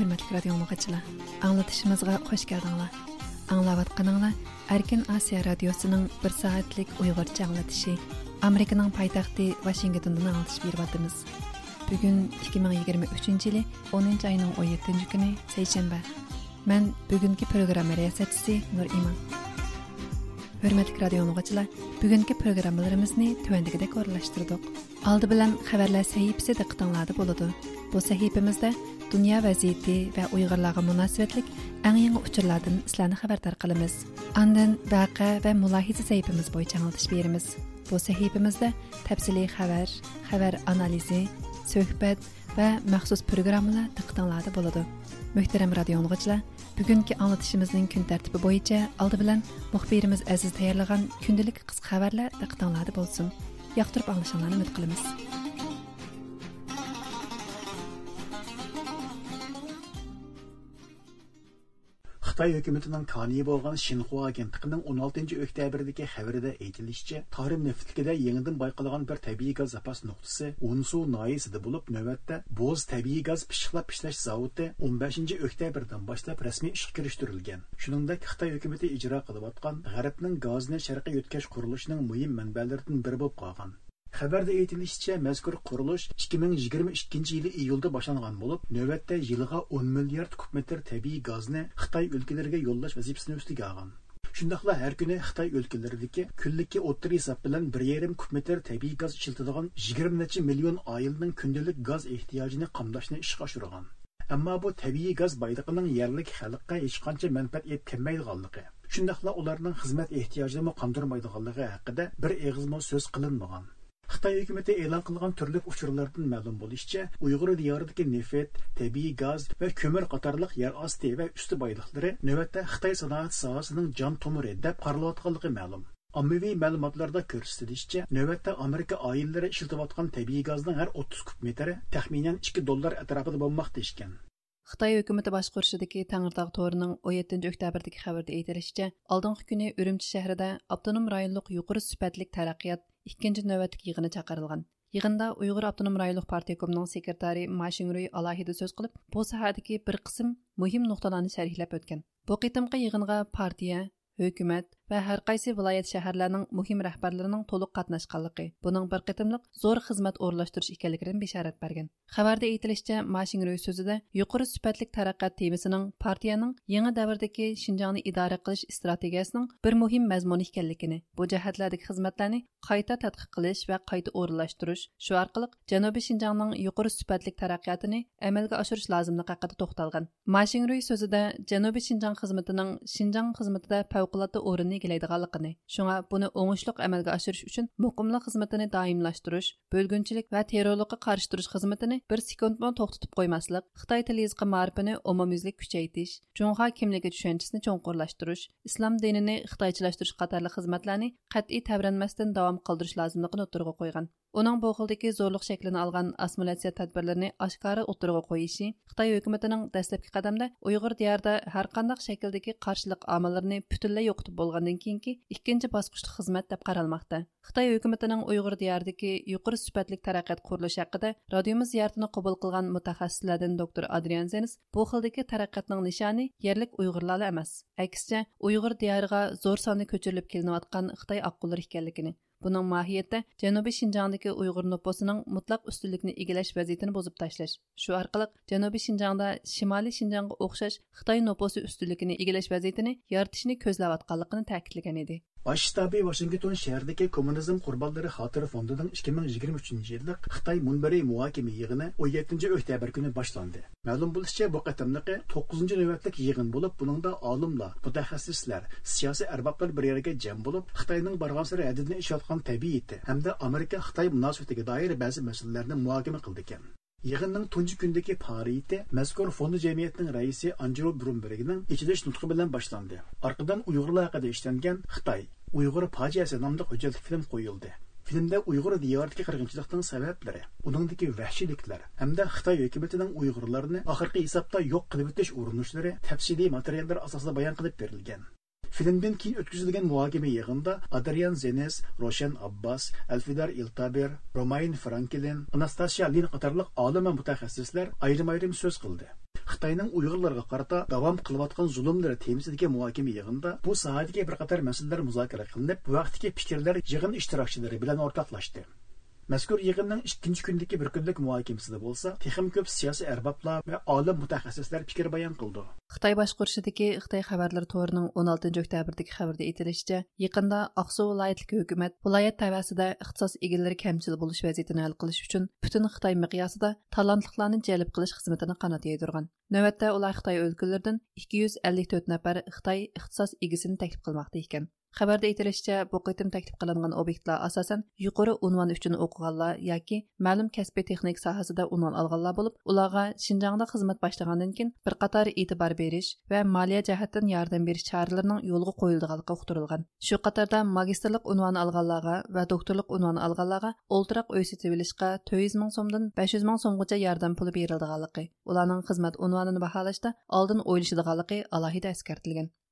hurmatli radio mug'achilar anglatishimizga xush keldinglar. Anglayotganinglar erkin osiyo radiosining bir soatlik uyg'urcha anglatishi amerikaning poytaxti vashingtondan anglatish beryotimiz bugun 2023 yili 10 oyning 17 kuni seshanba man bugungi programma riyosatchisi nur iman. Hurmatli radio mug'achilar bugungi programmalarimizni tuandagidek o'rinlashtirdik oldi bilan xabarlar sahifasida diqqatinglarda bo'ladi. Bu sahifamizda dunyo vaziyati va uyg'urlarga munosabatlik eng yangi uchurlardan sizlarni xabardor qilamiz. Andin vaqa va mulohiza sahifamiz bo'yicha anglitish beramiz. Bu sahifamizda tafsiliy xabar xabar analizi suhbat va maxsus programmalar diqqatinglarda bo'ladi. Muhtaram radio o'ng'ichlar bugungi anglatishimizning kun tartibi bo'yicha oldi bilan muxbirimiz aziz tayyorlagan kundalik qisqa xabarlar diqqatinglarda bo'lsin. Yoqtirib anglashinglarni umid qilamiz. Xitoy hökumətinin kaniyi bolğan agentligining 16 oktyabrdagi xabarida aytilishicha, Tarim neftlikida yangidan bayqalgan bir tabiiy gaz zapas nuqtasi Unsu noyisida bo'lib, navbatda Boz tabiiy gaz pishiqlab ishlash zavodi 15 oktyabrdan boshlab rasmiy ishga kirishtirilgan. Shuningdek, Xitoy hukumatı ijro qilayotgan G'arbning gazni sharqqa yetkazish qurilishining muhim manbalaridan biri bo'lib qolgan. Xabarda aytilishicha, mazkur qurilish 2022 yili iyulda boshlangan bo'lib, navbatda yiliga 10 milliard kub metr tabiiy gazni Xitoy o'lkalariga yo'llash vazifasini ustiga olgan. Shundaqla har kuni Xitoy o'lkalaridagi kunlikka o'ttir hisob bilan 1,5 kub metr tabiiy gaz ishlatadigan 20 necha million oilaning kundalik gaz ehtiyojini qamdashni ishga oshirgan. Ammo bu tabiiy gaz boyligining yerlik xalqqa hech qancha manfaat yetkazmaydiganligi, shundaqla ularning xizmat ehtiyojini qondirmaydiganligi haqida bir eg'izmo so'z qilinmagan. Xitoy hukumati e'lon qilgan turli uchurlardan ma'lum bo'lishicha, Uyg'ur diyoridagi neft, tabiiy gaz va ko'mir qatorliq yer osti va usti boyliqlari navbatda Xitoy sanoat sohasining jon tomiri deb qaralayotganligi ma'lum. Ommaviy ma'lumotlarda ko'rsatilishicha, navbatda Amerika oilalari ishlatayotgan tabiiy gazning har 30 kub metri taxminan 2 dollar atrofida bo'lmoqda ekan. xitoy hukumati boshqurishidagi tangirtog' to'rining 17 oktyabrdagi xabarda aytilishicha oldingi kuni urumchi shahrida avtonom rayonliq yuqori sifatlik taraqqiyot ikkinchi navbatdagi yig'ini chaqirilgan yig'inda uyg'ur avtonom rayonliq partiykomining sekretari mashinruy alohida so'z qilib bu sohadagi bir qism muhim nuqtalarni sharhlab o'tgan bu qitimqi yig'inga partiya hukumat va har qaysi viloyat shaharlarning muhim rahbarlarining to'liq qatnashganligi buning bir qitimliq zo'r xizmat o'rlashtirish ekanligidan bishorat bergan. Xabarda aytilishicha mashinroy so'zida yuqori sifatlik taraqqiyot temasining partiyaning yangi davrdagi shinjongni idora qilish strategiyasining bir muhim mazmuni ekanligini bu jihatlardagi xizmatlarni qayta tadqiq qilish va qayta o'rlashtirish shu orqali janubiy shinjongning yuqori sifatlik taraqqiyotini amalga oshirish lozimligi haqida to'xtalgan. Mashinroy so'zida janubiy shinjong xizmatining shinjong xizmatida favqulodda o'rinni egallaydiganligini shunga buni o'ngishliq amalga oshirish uchun muqimlik xizmatini doimlashtirish bo'lgunchilik va terrorlikqa qarshi turish xizmatini bir sekundmi to'xtatib qo'ymaslik xitoy tili yozgi ma'rifini umumyuzlik kuchaytirish junxo kimligi tushanchisini cho'nqurlashtirish islom dinini xitoychilashtirish qatorli xizmatlarni qat'iy tavranmasdan davom qildirish lozimligini o'tirg'a qo'ygan. Uning bu xildagi zo'rliq shaklini olgan assimilyatsiya tadbirlarini oshkora o'tirg'a qo'yishi xitoy hukumatining dastlabki qadamda uyg'ur diyorida har qanday shakldagi qarshilik omillarini butunlay yo'qotib bo'lgandan كېيىنكى ikkinchi bosqichli xizmat deb qaralmoqda. Xitoy hukumatining uyg'ur diyoridagi yuqori سۈپەتلىك taraqqiyot qurilishi haqida radiomiz زىيارىتىنى qabul qilgan mutaxassislardan doktor adrian zenis bu خىلدىكى taraqqiyotning nishoni yerlik uyg'urlar emas aksincha uyg'ur دىيارىغا zo'r sonda ko'chirilib kelinayotgan xitoy ئاققۇلىرى ekanligini. Buning mohiyati janubiy shinjongdagi uyg'ur nupusining mutlaq ustunlikni egallash vaziyatini buzib tashlash. Shu orqali janubiy shinjongda shimoliy shinjongga o'xshash xitoy nupusi ustunligini egallash vaziyatini yaratishni ko'zlayotganligini ta'kidlagan edi. Bosh shtabi Вашингтон shahridagi kommunizm qurbonlari xotira fondining 2023 yillik xitoy munbari muhokama yig'ini 17 oktyabr kuni boshlandi. Ma'lum bo'lishicha bu qatamliqi 9 navbatlik yig'in bo'lib buningda olimlar mutaxassislar siyosiy arboblar bir yerga jam bo'lib xitoyning borgan sari hadidini ishlatgan tabiiyati hamda amerika xitoy munosabatiga doir ba'zi masalalarni muhokama qildi ekan. Yig'inning tunji kundagi faoliyati mazkur fondi jamiyatining raisi Anjelo Brumbergning ichilish nutqi bilan boshlandi. Orqadan Uyg'urlar haqida ishlangan Xitoy Uyg'ur fojiasi nomli hujjatli film qo'yildi. Filmda Uyg'ur diyoridagi qirg'inchilikning sabablari, uningdagi vahshiyliklar hamda Xitoy hukumatining Uyg'urlarni oxirgi hisobda yo'q qilib o'tish urinishlari tafsiliy materiallar asosida bayon qilib berilgan. Filmdan keyin o'tkazilgan muhokama yig'inida Adrian Zenes, Roshan Abbas, Alfidar Iltaber, Romain Franklin, Anastasia Lin qatorliq olim va mutaxassislar ayrim-ayrim so'z qildi. Xitoyning Uyg'urlarga qarata davom qilayotgan zulmlari temisidagi muhokama yig'inida bu sohadagi bir qator masalalar muzokara qilinib, vaqtdagi fikrlar yig'in ishtirokchilari bilan o'rtoqlashdi. Mazkur yig'inning ikkinchi kundagi bir kunlik muhokamasida bo'lsa, texim ko'p siyosiy arboblar va olim mutaxassislar fikr bayon qildi. Xitoy boshqurishidagi Xitoy xabarlar to'rining 16 oktyabrdagi xabarda aytilishicha, yaqinda Oqsu viloyatlik hukumat viloyat tavasida ixtisos egalari kamchil bo'lish vaziyatini hal qilish uchun butun Xitoy miqyosida talantliqlarni jalb qilish xizmatini qanot yaydirgan. Navbatda ular Xitoy o'lkalaridan 254 nafar Xitoy ixtisos egisini taklif qilmoqda ekan. Xabarda aytilishicha, bu qitim taklif qilingan obyektlar asosan yuqori unvon uchun o'qiganlar yoki ma'lum kasbiy texnik sohasida unvon olganlar bo'lib, ularga Xinjiangda xizmat boshlagandan keyin bir qator e'tibor berish va moliya jihatdan yordam berish choralarining yo'lga qo'yilganligi uqtirilgan. Shu qatorda magistrlik unvoni olganlarga va doktorlik unvoni olganlarga o'ltiraq uy sotib olishga 400 ming so'mdan 500 ming so'mgacha yordam puli berilganligi, ularning baholashda oldin alohida.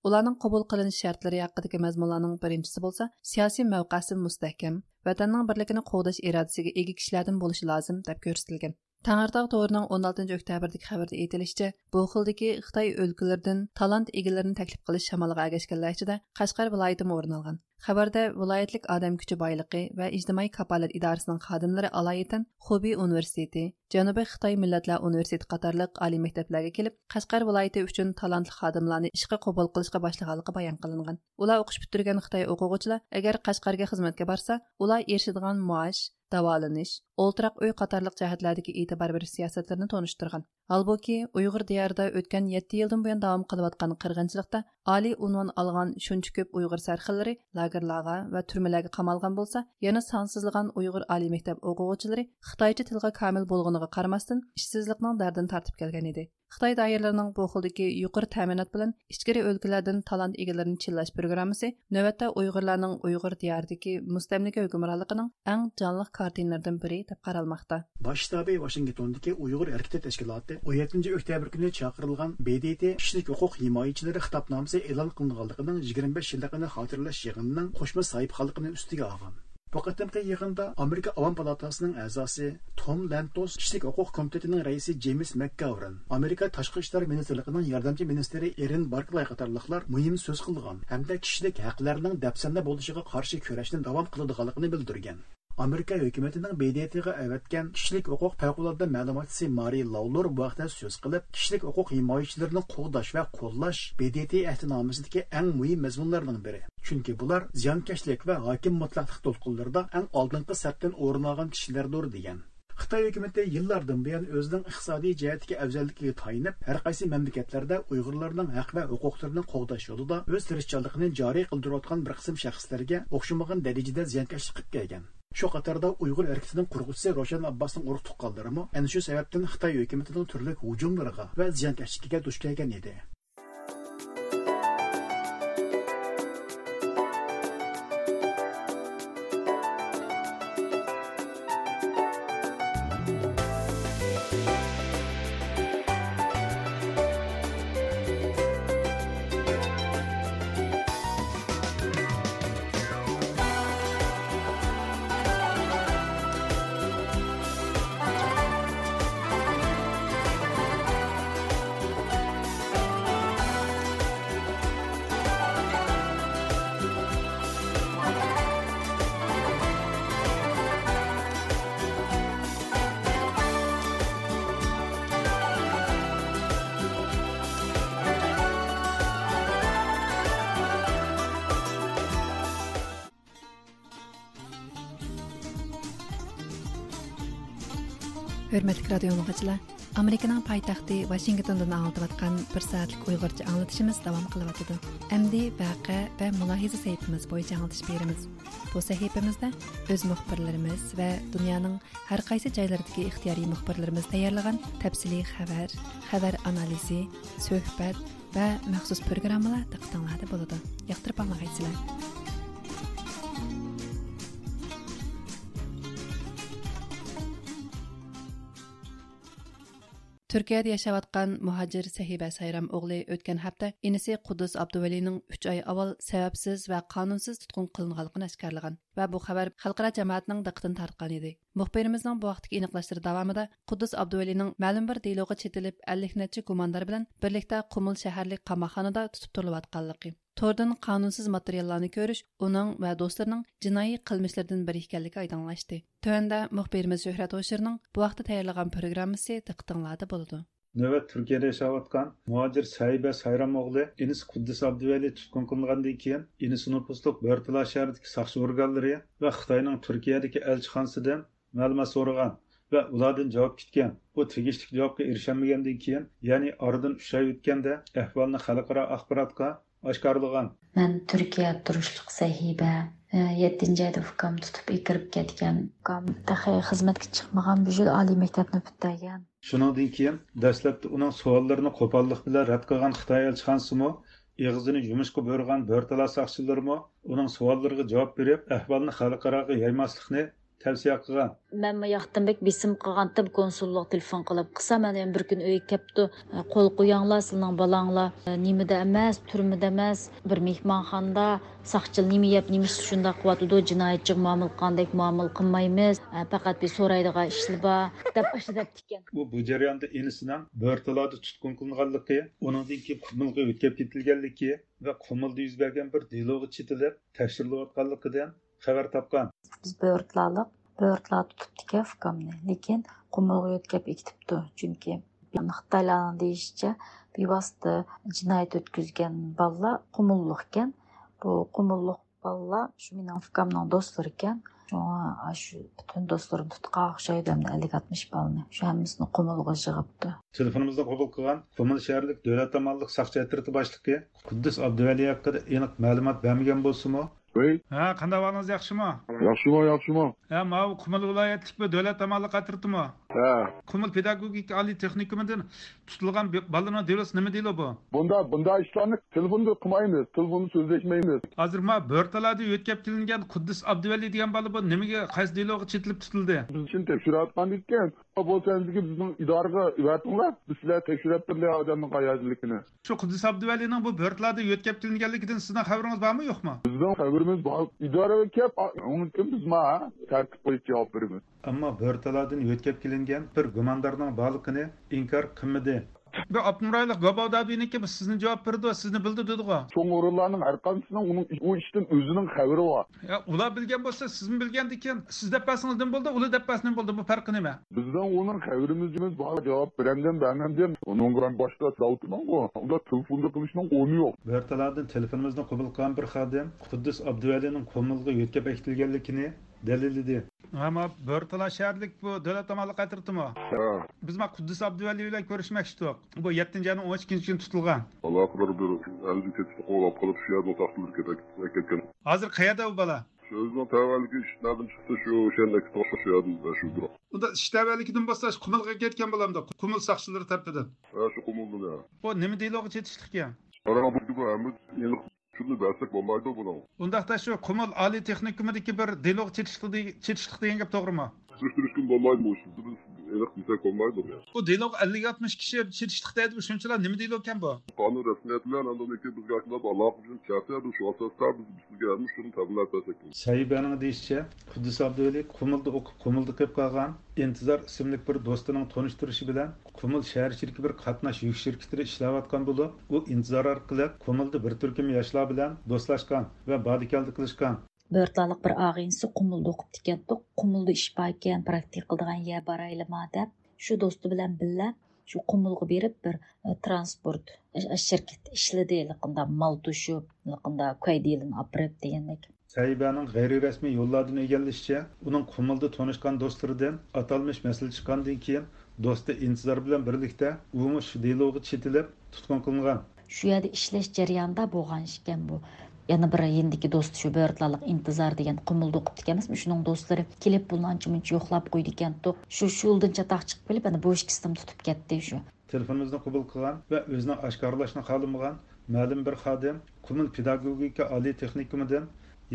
Ularning qabul qilinish shartlari haqidagi mazmunlarning birinchisi bo'lsa siyosiy mavqasi mustahkam vatanning birligini qo'g'dash irodasiga ega kishilardan bo'lishi lozim deb ko'rsatilgan. Tangirtog торының 16 oktyabrdagi xabarda aytilishicha bu xildagi xitoy o'lkalaridan talant egalarini taklif qilish shamolga agashganlar ichida qashqar viloyatimi o'rin olgan Xabarda viloyatlik odam kuchi boyligi va ijtimoiy kapolat idorasining xodimlari aloyitan Xubi universiteti, Janubiy Xitoy millatlar universiteti qatorliq oliy maktablarga kelib, Qashqar viloyati uchun talantli xodimlarni ishga qabul qilishga boshlaganligi bayon qilingan. Ular o'qish bitirgan Xitoy o'quvchilar agar Qashqarga xizmatga borsa, ular erishadigan maosh, davolanish, o'ltiraq uy qatorliq jihatlardagi e'tibor berish siyosatlarini tonishtirgan. Halbuki Uyg'ur diyorida o'tgan 7 yildan buyon davom qilayotgan qirg'inchilikda oliy unvon olgan shuncha ko'p Uyg'ur sarxillari lagerlarga va turmalarga qamalgan bo'lsa, yana sonsizlagan Uyg'ur oliy maktab o'quvchilari Xitoycha tilga komil bo'lganiga qaramasdan ishsizlikning dardini tortib kelgan edi. Xitoy doiralarining bu xildagi yuqori ta'minot bilan ichkari o'lkalardan talant egalarini chillash programmasi navbatda Uyg'urlarning Uyg'ur diyoridagi mustamlika hukmronligining eng jonliq kartinlaridan biri deb qaralmoqda. Bosh shtabi vashingtondagi Uyg'ur harakaty tashkiloti 17 oktyabr kuni chaqirilgan BDT kishilik huquq himoyachilari xitobnomasi e'lon qilinganligining 25 yilligini xotirlash yig'inining qo'shma sahifxonligini ustiga olgan. Bu qatimqi yig'inda Amerika Avam palatasining a'zosi Tom Lantos, kishilik huquq komitetining raisi James McGovern, Amerika tashqi ishlar ministrligining yordamchi ministri Erin Barkley qatorliqlar muhim so'z qilgan hamda kishilik haqlarining dafsanda bo'lishiga qarshi kurashni davom qiladiganligini bildirgan. Amerika hukumatining BDTga avatgan kishilik huquq favqulodda ma'lumotchisi Mari Lawlor bu vaqtda so'z qilib, kishilik huquq himoyachilarini qo'g'dash va qo'llash BDT ahdinomasidagi eng muhim mazmunlarning biri. chunki bular ziyonkashlik va hokim mutlaqlik to'lqinlarida eng oldingi safdan o'rin olgan kishilardir degan xitoy hukumati yillardan buyon o'zining iqtisodiy jihatiga afzalligiga tayinib har qaysi mamlakatlarda uyg'urlarning haq va huquqlarini qo'g'dash yo'lida o'z tirishchanligini joriy qildirayotgan bir qism shaxslarga o'xshamagan darajada ziyonkashlik qilib kelgan shu qatorda uyg'ur erkisining qurg'uvchisi roshan abbosning urug' tuqqanlarimi ana shu sababdan xitoy hukumatining turli hujumlariga va ziyonkashlikka duch kelgan edi. Hörmətli radio dinləyicilər, Amerikanın paytaxtı Washingtondan anlatılan bir saatlik Uyğurca anlatışımız davam qılıbıdı. Əmdi vaqe və mülahizə səhifəmiz boyunca anlatış berimiz. Bu səhifəmizdə öz müxbirlərimiz və dünyanın hər qaysı yerlərindəki ixtiyari müxbirlərimiz tayyorlagan təfsili xəbər, xəbər analizi, söhbət və məxsus proqramlar diqqətinizdə болады. Yaxtırıb anlayırsınızlar. Түркияда яшаватқан мухаджир Сәхибә Сайрам оғлы өткен хапта инісі Құдыс Абдувалинің 3 ай авал сәбәпсіз ва қанунсыз тұтқын қылынғалығын әшкарлыған ва бұл хабар халқара жамаатның дықтын тартқан еді. Мұхбиріміздің бұл вақтық еніқлаштыр дәвамында Құдыс Абдувалинің мәлім бір дейлоғы четіліп 50 нәтчі гумандар білін бірлікті Құмыл шәһәрлік қамаханада тұтып тұрылыватқанлығы. Тордан қанунсыз материалларны көріш оның ва достарының жинайы қылмышлардан бір екенлігі айданлашты. Tövəndə muxbirimiz Şöhrət Oşurning bu vaqtda tayyorlagan programmasi diqqətinizdə bo'ladi. Növbət Türkiyədə yaşayotgan muhacir Saibə Sayram oğlu Enis Quddus Abduvali tutqun qilingandan keyin Enis nüfusluq Börtila shahridagi saqchi organlari va Xitoyning Turkiyadagi elchixonasidan ma'lumot so'ragan va ulardan javob kutgan. Bu tegishli javobga erisholmagandan keyin, ya'ni oradan 3 oy o'tganda ahvolni xalqaro axborotga oshkorlagan man turkiya turishliq sahiba Э, yettinchi ayda ukam tutib kirib ketgan. Ukam xizmatga chiqmagan bu yil oliy maktabni bitmagan shundan keyin dastlabda uning savollarini qo'pollik bilan rad qilgan xitoy elchixonasimi ig'zini yumushqa bo'rgan bo'rtala soqchilarmi uning savollariga javob berib ahvolni xalqaroga yaymaslikni tavsiya qilgan. Man bu yoqdan bek besim qilganda konsullik telefon qilib qilsa man ham bir kun uyga kelibdi qo'l qo'yanglar sizning bolanglar. Nimada emas turmada emas bir mehmonxonada saqchil nima yeb nima shundoq qilyotidi jinoyatchi muomala qilgandek muomala qilmaymiz. Faqat bir so'raydigan ishlar bor deb ekan u bu jarayonda inisining börtalarda tutqun qilinganligi uningdan keyin qumilga o'tkab ketilganligi va qumilda yuz bergan bir deloga chetilib tekshirilayotganligidan xabar topgan. Biz böğürtlarlık böğürtlar tutuptike fukamni lekin qumulga yo'tkab ekitibdi. Chunki xitoylarni deyishicha bevosita jinoyat o'tkazgan bolalar qumulliq ekan. Bu qumulliq bolalar shu mening fukamning do'stlari ekan. Shu butun do'stlarim tutqa o'xshaydi ellik oltmish bolani shu hammasini qumulga yig'ibdi. Telefonimizda qabul qilgan qumul shaharlik davlat tomonlik soqchi boshlig'i quddus abduvali haqida aniq ma'lumot bermagan bo'lsimi Bey, ha qanday ahvolingiz yaxshimi yaxshimi, yaxshimi? ha mau viloyatlik bir davlat tomonli qatirtimi Ha, qumul pedagogik oliy texnikumidan tutilgan bolalarni devlasi nima deydi bu bunda bunda ishlarni telefonda qilmaymiz, telefonda so'zlashmaymiz. hozir ma bo'rtalarda yo'tkab kelingan quddus abduvali degan bola bu nimaga qaysi deloga chetilib tutildi Biz uchun tekshirayotgan ekan. Bo'lsa sizga bizning idoraga ivatinglar, biz sizlar tekshirib turlar odamning qayerdaligini. shu quddus abduvalining bu bo'rtlarda yo'tkab kelinganligidan sizning xabaringiz bormi yo'qmi Bizning xabarimiz bor. Idoraga kelib, biz ma tartib qo'yib javob beramiz. ammo bo'rtalardan yo'tkab kelingan bir gumondorning borligini inkor qilmadi bir Abdumraylı Gaba Dabi'ninki sizni cevap жауап ve sizni bildi dedi o. Son orullarının erkansının onun o işten özünün өзінің қәуірі ға. ula bilgen bolsa siz mi bilgen dikin? Siz болды, buldu, ulu depasından buldu. Bu farkı ne? Bizden onun haberimiz var. Cevap verenden bir dalilladi ammo bo'rtalar shaharlik bu davlat tomonli qaytirdimi Ha. biz ma quddus abduvali bilan ko'rishmoqchidik bu yettinchi ayning o'n ikkinchi kuni tutilgan bir hozir qayerda u bola Sözden tavalliki ishlardan chiqdi shu o'shandagi to'xta shu yerda shu biro. unda ishtavalligidan bo'lsa qumilga ketgan bo'lamdi qumil soqchilari tarafidan Ha shu qumulda ya. bu nima deyilog'i chetishlikka Ana shuni bersak bo'lmaydi buni undaqda shu qumil oliy texnikumidagi bir delog chetishliq degan gap to'g'rimi Biz olmaydı ya. bu delog ellik oltmish kishi chetishlik deydi bu shunchalar nima deyilog ekan bu Kanun resmiyetler andan iki biz gakında Allah bizim çerçeve şu asaslar biz biz gelmiş şunu tabiler versek. sahibaning deyishicha quddus abduvali qumilda o'qib qumilda qilib qolgan intizor ismli bir do'stining tanishtirishi bilan qumil shaharchiligi bir qatnash yuk shirkatida ishlayotgan bo'lib u intizor orqali qumilda bir turkum yoshlar bilan do'stlashgan va bodikaldi qilishgan Börtlalık bir ağayınsı kumulda okup dikentdik. Kumulda iş bayken praktik kıldıgan yer baraylıma dep. Şu dostu bilen billa şu kumulga berip bir e, transport e, e, şirket işledi мал mal düşüp atalmish masala chiqqandan keyin do'sti intizor bilan birlikda tutqun qilingan shu yerda ishlash jarayonida bo'lgan bu yana bir yendiki do'sti shu börtlalik intizor degan qumulda o'qib ekanmizmi shuning do'stlari kelib pulni ancha muncha yo'qlab qo'ydi ekan. Shu shu yo'ldan chatoq chiqib kelib ana bo'sh kistim tutib ketdi shu. Telefonimizni qabul qilgan va o'zini oshkorlashni xohlamagan ma'lum bir xodim kumul pedagogika oliy texnikumidan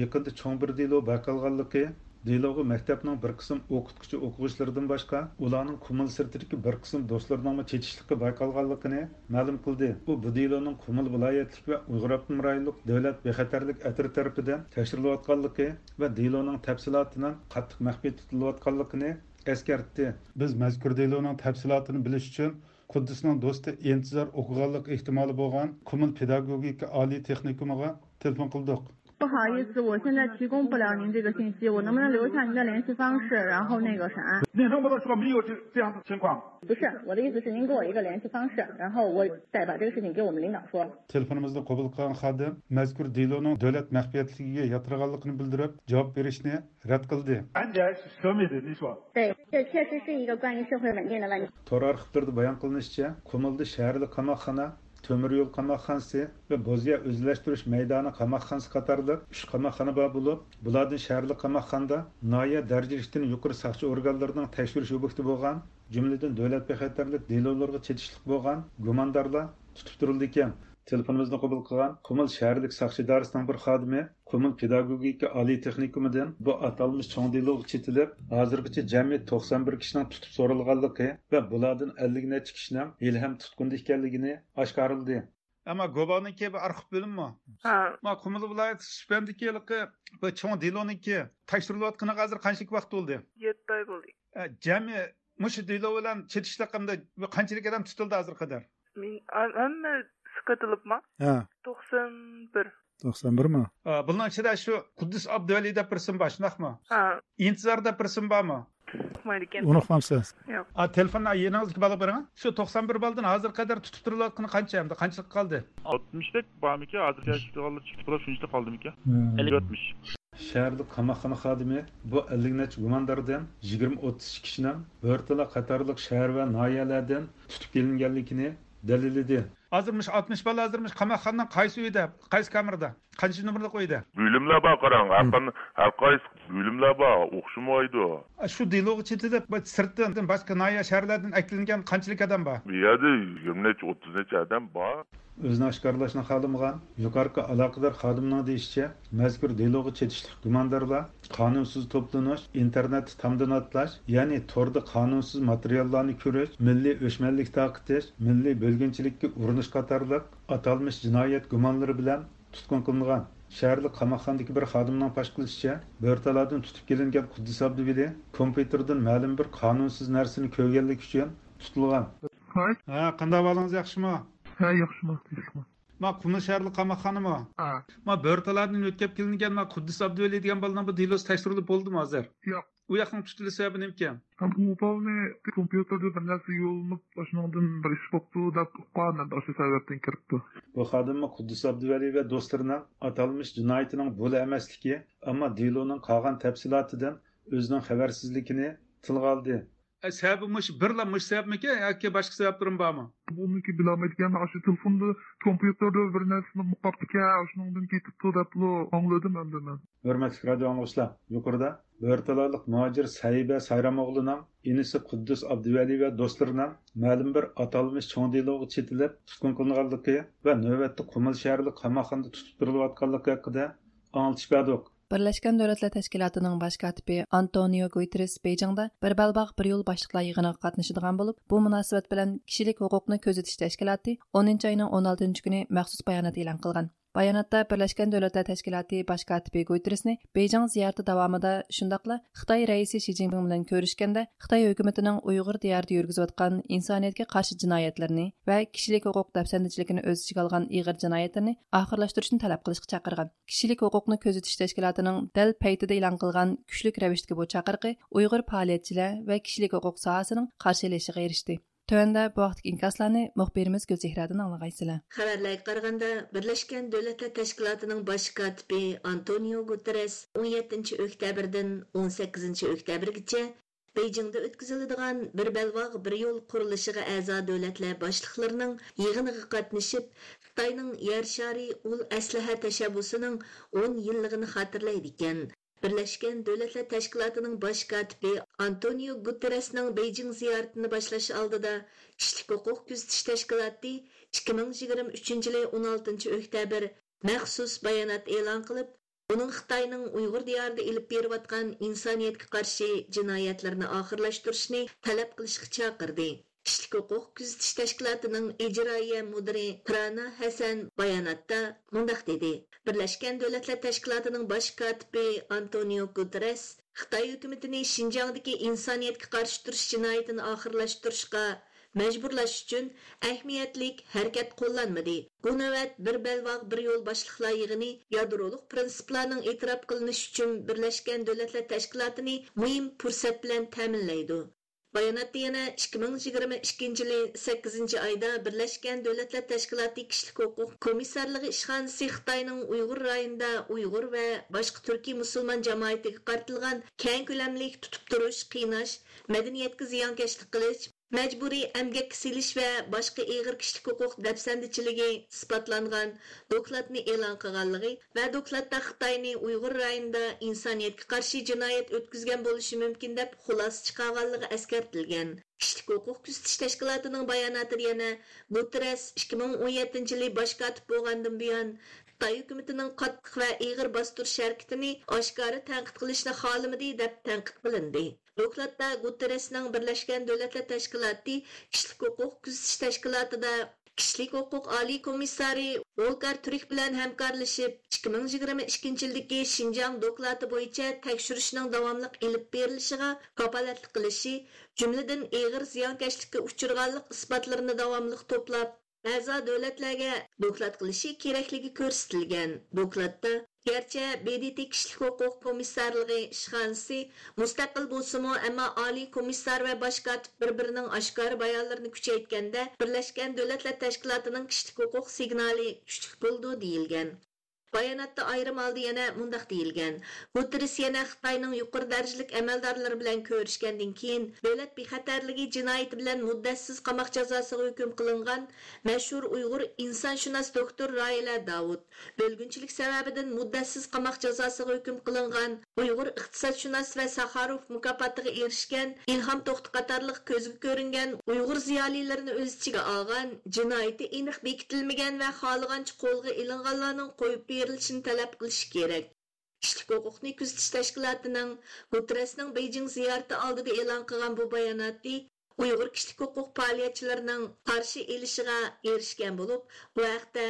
yaqinda cho'ng bir bakalganligi Dilogu maktabning bir qism o'qituvchi o'quvchilaridan boshqa ularning Qumul sirtidagi bir qism do'stlarning chetishlikka bayqalganligini ma'lum qildi. U bu Diloning Qumul viloyatlik va Uyg'ur avtonom rayonlik davlat bexatarlik atri tarafidan tekshirilayotganligi va Diloning tafsilotining qattiq maxfiy tutilayotganligini eskartdi. Biz mazkur Diloning tafsilotini bilish uchun Quddusning do'sti intizor o'qiganlik ehtimoli bo'lgan Qumul pedagogika oliy texnikumiga telefon qildik. 不好意思，我现在提供不了您这个信息，我能不能留下您的联系方式，然后那个啥？你能不能说没有这这样的情况？不是，我的意思是您给我一个联系方式，然后我再把这个事情给我们领导说。telefonimizni qabul qilgan xodim mazkur deloning davlat maxfiyatligiga yotiriganligini bildirib javob berishni rad qildi 安检是涉密的，你说？对，这确实是一个关于社会稳定的问题。bayon qilinishicha qamoqxona temir yo'l qamoqxonasi va bo'zya o'zlashtirish maydoni qamoqxonasi qatorliq uch qamoqxona bor bo'lib bulardan shaharli qamoqxonada noya darajasidan yuqori soqchi organlarining tekshirish obyekti bo'lgan jumladan davlat bexatarlik delolarga chetishlik bo'lgan gumondorlar tutib turildi telefonimizni qabul qilgan qumul shaharlik soqchi idorasining bir xodimi qumul pedagogika oliy texnikumidan bu atalmish cho'ng delog chetilib hozirgacha jami to'qson bir kishining tutib so'ralganligi va bulardan ellik necha kishining hali ham tutqunda ekanligini oshkorildi. Ammo goboniki bu arxiv bo'linmi? Ha, ma qumul viloyati suspendiki bu cho'ng deloniki tekshirilayotganiga hozir qanchalik vaqt bo'ldi? Yetti oy bo'ldi. jami mushu delo bilan chetishliqimda qanchalik odam tutildi hozir qadar hamma siqatilibman. ha. 91. to'qson birmi? Buning ichida shu quddus abduvali deb bir sim bor shundaqmi Ha, intizor deb bir sim bormi uqmaydi ekan. unuqmamsiz Yo'q. a telefonni yengingizga bog'lab bering shu to'qson bir baldan hozir qadar tutib turilayotgani qancha endi? Qanchalik qoldi? 60'lik barmiki hozir chiqib chiqib qolib shuncha qoldimikan 50 shaharlik qamoqxona xodimi bu ellik necha gumondordan yigirma o'ttiz kishining bo'rtala qatorliq shahar va noyalardan tutib kelinganligini dalilladi Hazırmış oltmish bala hazırmış qamoqxonaning qaysi uyda, qaysi kamerada, qancha nomerda uyda? Bölümler bor qarang, har har qaysi bölümler bor, o'xshamaydi. Shu dialog chetida sirtdan boshqa noya sharlardan aklingan qanchalik odam bor? Bu yerda yigirmanecha o'ttiz necha odam bor. O'zini oshkorlashni xohlamagan yuqorqi aloqador xodimning deyishicha mazkur deloga chetishlik gumondorlar qonunsiz to'planish internetni tamdinatlash ya'ni to'rda qonunsiz materiallarni ko'rish milliy o'chmanlik taqitish milliy bo'lginchilikka urinish qatorliq atalmish jinoyat gumonlari bilan tutqun qilingan. Shaharlik qamoqxonadagi bir xodimning pash qilishicha bo'rtalardan tutib kelingan quddus abduvili kompyuterdan ma'lum bir qonunsiz narsani ko'rganlik uchun tutilgan. Ha qanday ahvolingiz yaxshimi ha yaxshimas, yaxshimas. ma qumli shaharlik qamoqxonami Ha, ma bo'rtalardan o'tkab kelingan ma quddus abduvali degan bolaning bu delosi tekshirilib bo'ldimi hozir yo'q. u yoqning tutilish sababi nima ekan Bu balni kompyuterda bir narsa yo'linib, shundan bir ish bo'pti deb uqqan, o'sha sababdan kiribdi. bu xodimni quddus abduvali va do'stlarining atalmish jinoyatining bo'la emasligi ammo deloning qolgan tafsilotidan o'zining xabarsizligini tilga oldi sababi mush birla mush sababmikan yoki boshqa sabablarim bormi Buniki bilamaydigan shu telefonda kompyuterda bir narsani muqabdika, shundan ketibdi deb angladim endi men. hurmatli radio anglovchilar yuqorida bo'rtalarlik muhojir sayiba sayramoğluning inisi quddus abduvali va do'stlarining ma'lum bir atalmish cho'ng deloga chetilib tutqun qilinganligi va navbatda qumil shaharlik qamoqxonada tutib turilayotganligi haqida anglitish berdik Birleşken Devletler Teşkilatı'nın baş katibi Antonio Guterres Beijing'da bir balbaq bir yol başlıqlar yig'iniga qatnışıdığan bolup, bu münasibet bilen kişilik hukukunu közetiş teşkilatı 10. ayının 16. günü məxsus bayanat elan qılğan. Bayanatda Birleşken Devletler Teşkilatı baş katibi Guterresni Beijing ziyareti davamida şundaqla Xitoy raisi Xi Jinping bilan ko'rishganda Xitoy hukumatining Uyg'ur diyorida yurgizayotgan insoniyatga qarshi jinoyatlarni va kishilik huquq dafsandichiligini o'z ichiga olgan ig'ir jinoyatlarni oxirlashtirishni talab qilishga chaqirgan. Kishilik huquqni ko'zatish tashkilotining dal paytida e'lon qilgan kuchlik ravishdagi bu chaqiriqi Uyg'ur faoliyatchilar va kishilik huquq sohasining qarshilashiga erishdi. Төвәндә бу вакыт инкасларны мөхбирimiz Гөлзехрадан аңлагайсызлар. Хәбәрләргә караганда, Берләшкән Дәүләтләр Тәшкилатының баш катибы Антонио Гутеррес 17 октябрьдән 18 октябрьгәчә Пекиндә үткәрелдегән бер белваг бер юл курылышыга әза дәүләтләр башлыкларының йыгыныга катнашып, Хитаенның яр шәри ул әсләһә тәшәббүсенең 10 еллыгын хатırlый икән. Birleşken Devletler Teşkilatı'nın baş katibi Antonio Guterres'nin Beijing ziyaretini başlaş aldıda Kişilik Hukuk Küzetiş Teşkilatı 2023 yılı 16 oktyabr məxsus bayanat e'lon qilib uning xitoyning uyg'ur diyorida ilib berayotgan insoniyatga qarshi jinoyatlarni oxirlashtirishni talab qilishga chaqirdi كىشىلىك ھوقۇق كۆزىتىش تەشكىلاتىنىڭ ئىجرائىيە مۇدىرى Прана ھەسەن баянатта مۇنداق دېدى. بىرلەشكەن دۆلەتلەر تەشكىلاتىنىڭ باش كاتىپى Антонио گۇترەس خىتاي ھۆكۈمىتىنى شىنجاڭدىكى ئىنسانىيەتكە قارشى تۇرۇش جىنايىتىنى ئاخىرلاشتۇرۇشقا мәجبۇرلاش uchun ahamiyatlik harakat qo'llanmadi bu navbat bir balvoq bir yo'l boshliqlar yig'ini yadroluk prinsiplarning e'tirof qilinishi uchun birlashgan davlatlar tashkilotini muhim fursat bilan ta'minlaydi bayonotda yana 2022 yili 8 oyda birlashgan davlatlar tashkiloti kishilik huquq komissarligi ishxonasi xitoyning uyg'ur rayonida uyg'ur va boshqa turkiy musulmon jamoatiga qaratilgan keng ko'lamli tutib turish qiynash madaniyatga ziyonkashlik qilish мәжбүри әмгәккә силиш вә башка игыр кишлек хукук дәпсәндичилеге испатланган докладны элан кылганлыгы вә докладта Хитаенны Уйгыр районында инсаниятка каршы җинаят үткәзгән булышы мөмкин дип хулас чыгарганлыгы әскәртелгән. Кишлек хукук күзәтү тәшкилатының баянаты яна бу тирәс 2017 елы башка тып булгандан буян Xitoy hukumatining qattiq va eg'ir bostirish harakatini oshkora tanqid qilishni xohlamadi deb tanqid dokladda guterresning birlashgan davlatlar tashkiloti kishilik huquq kuzatish tashkilotida kishilik huquq oliy komissari volkar turik bilan hamkorlashib 2022 yildagi shinjang doklati bo'yicha tekshirishning davomli ilib berilishiga kapolatlik qilishi jumladan og'ir ziyonkashlikka uchirganlik isbotlarini davomli to'plab a'zo davlatlarga doklad qilishi kerakligi ko'rsatilgan. Dokladda Gerçi bdt kishilik huquq komissarligi ishxonasi mustaqil bo'lsimi ammo oliy komissar va başkat birbirinin bir birining oshkora bayonlarini kuchaytganda birlashgan davlatlar tashkilotining kishilik huquq signali küçük bo'ldi deyilgan bayonotda ayrim oldi yana mundaq deyilgan. Guterres yana xitoyning yuqori darajalik amaldorlari bilan ko'rishgandan keyin davlat bexatarligi jinoyati bilan muddatsiz qamoq jazosiga hukm qilingan mashhur uyg'ur insonshunos doktor roila davud bo'lgunchilik sababidan muddatsiz qamoq jazosiga hukm qilingan uyg'ur iqtisodshunos va saharov mukofotiga erishgan ilhom to'xti qatorliq ko'zga ko'ringan uyg'ur ziyolilarini o'z ichiga olgan jinoyati aniq bekitilmagan va xohlagancha qo'lga ilinganlarning berilishini talab qilish kerak. Kishilik huquqni kuzatish tashkilotining guterresning beyjing ziyorati oldida e'lon qilgan bu bayonoti uyg'ur kishilik huquq faoliyatchilarining qarshi elishiga erishgan bo'lib bu haqda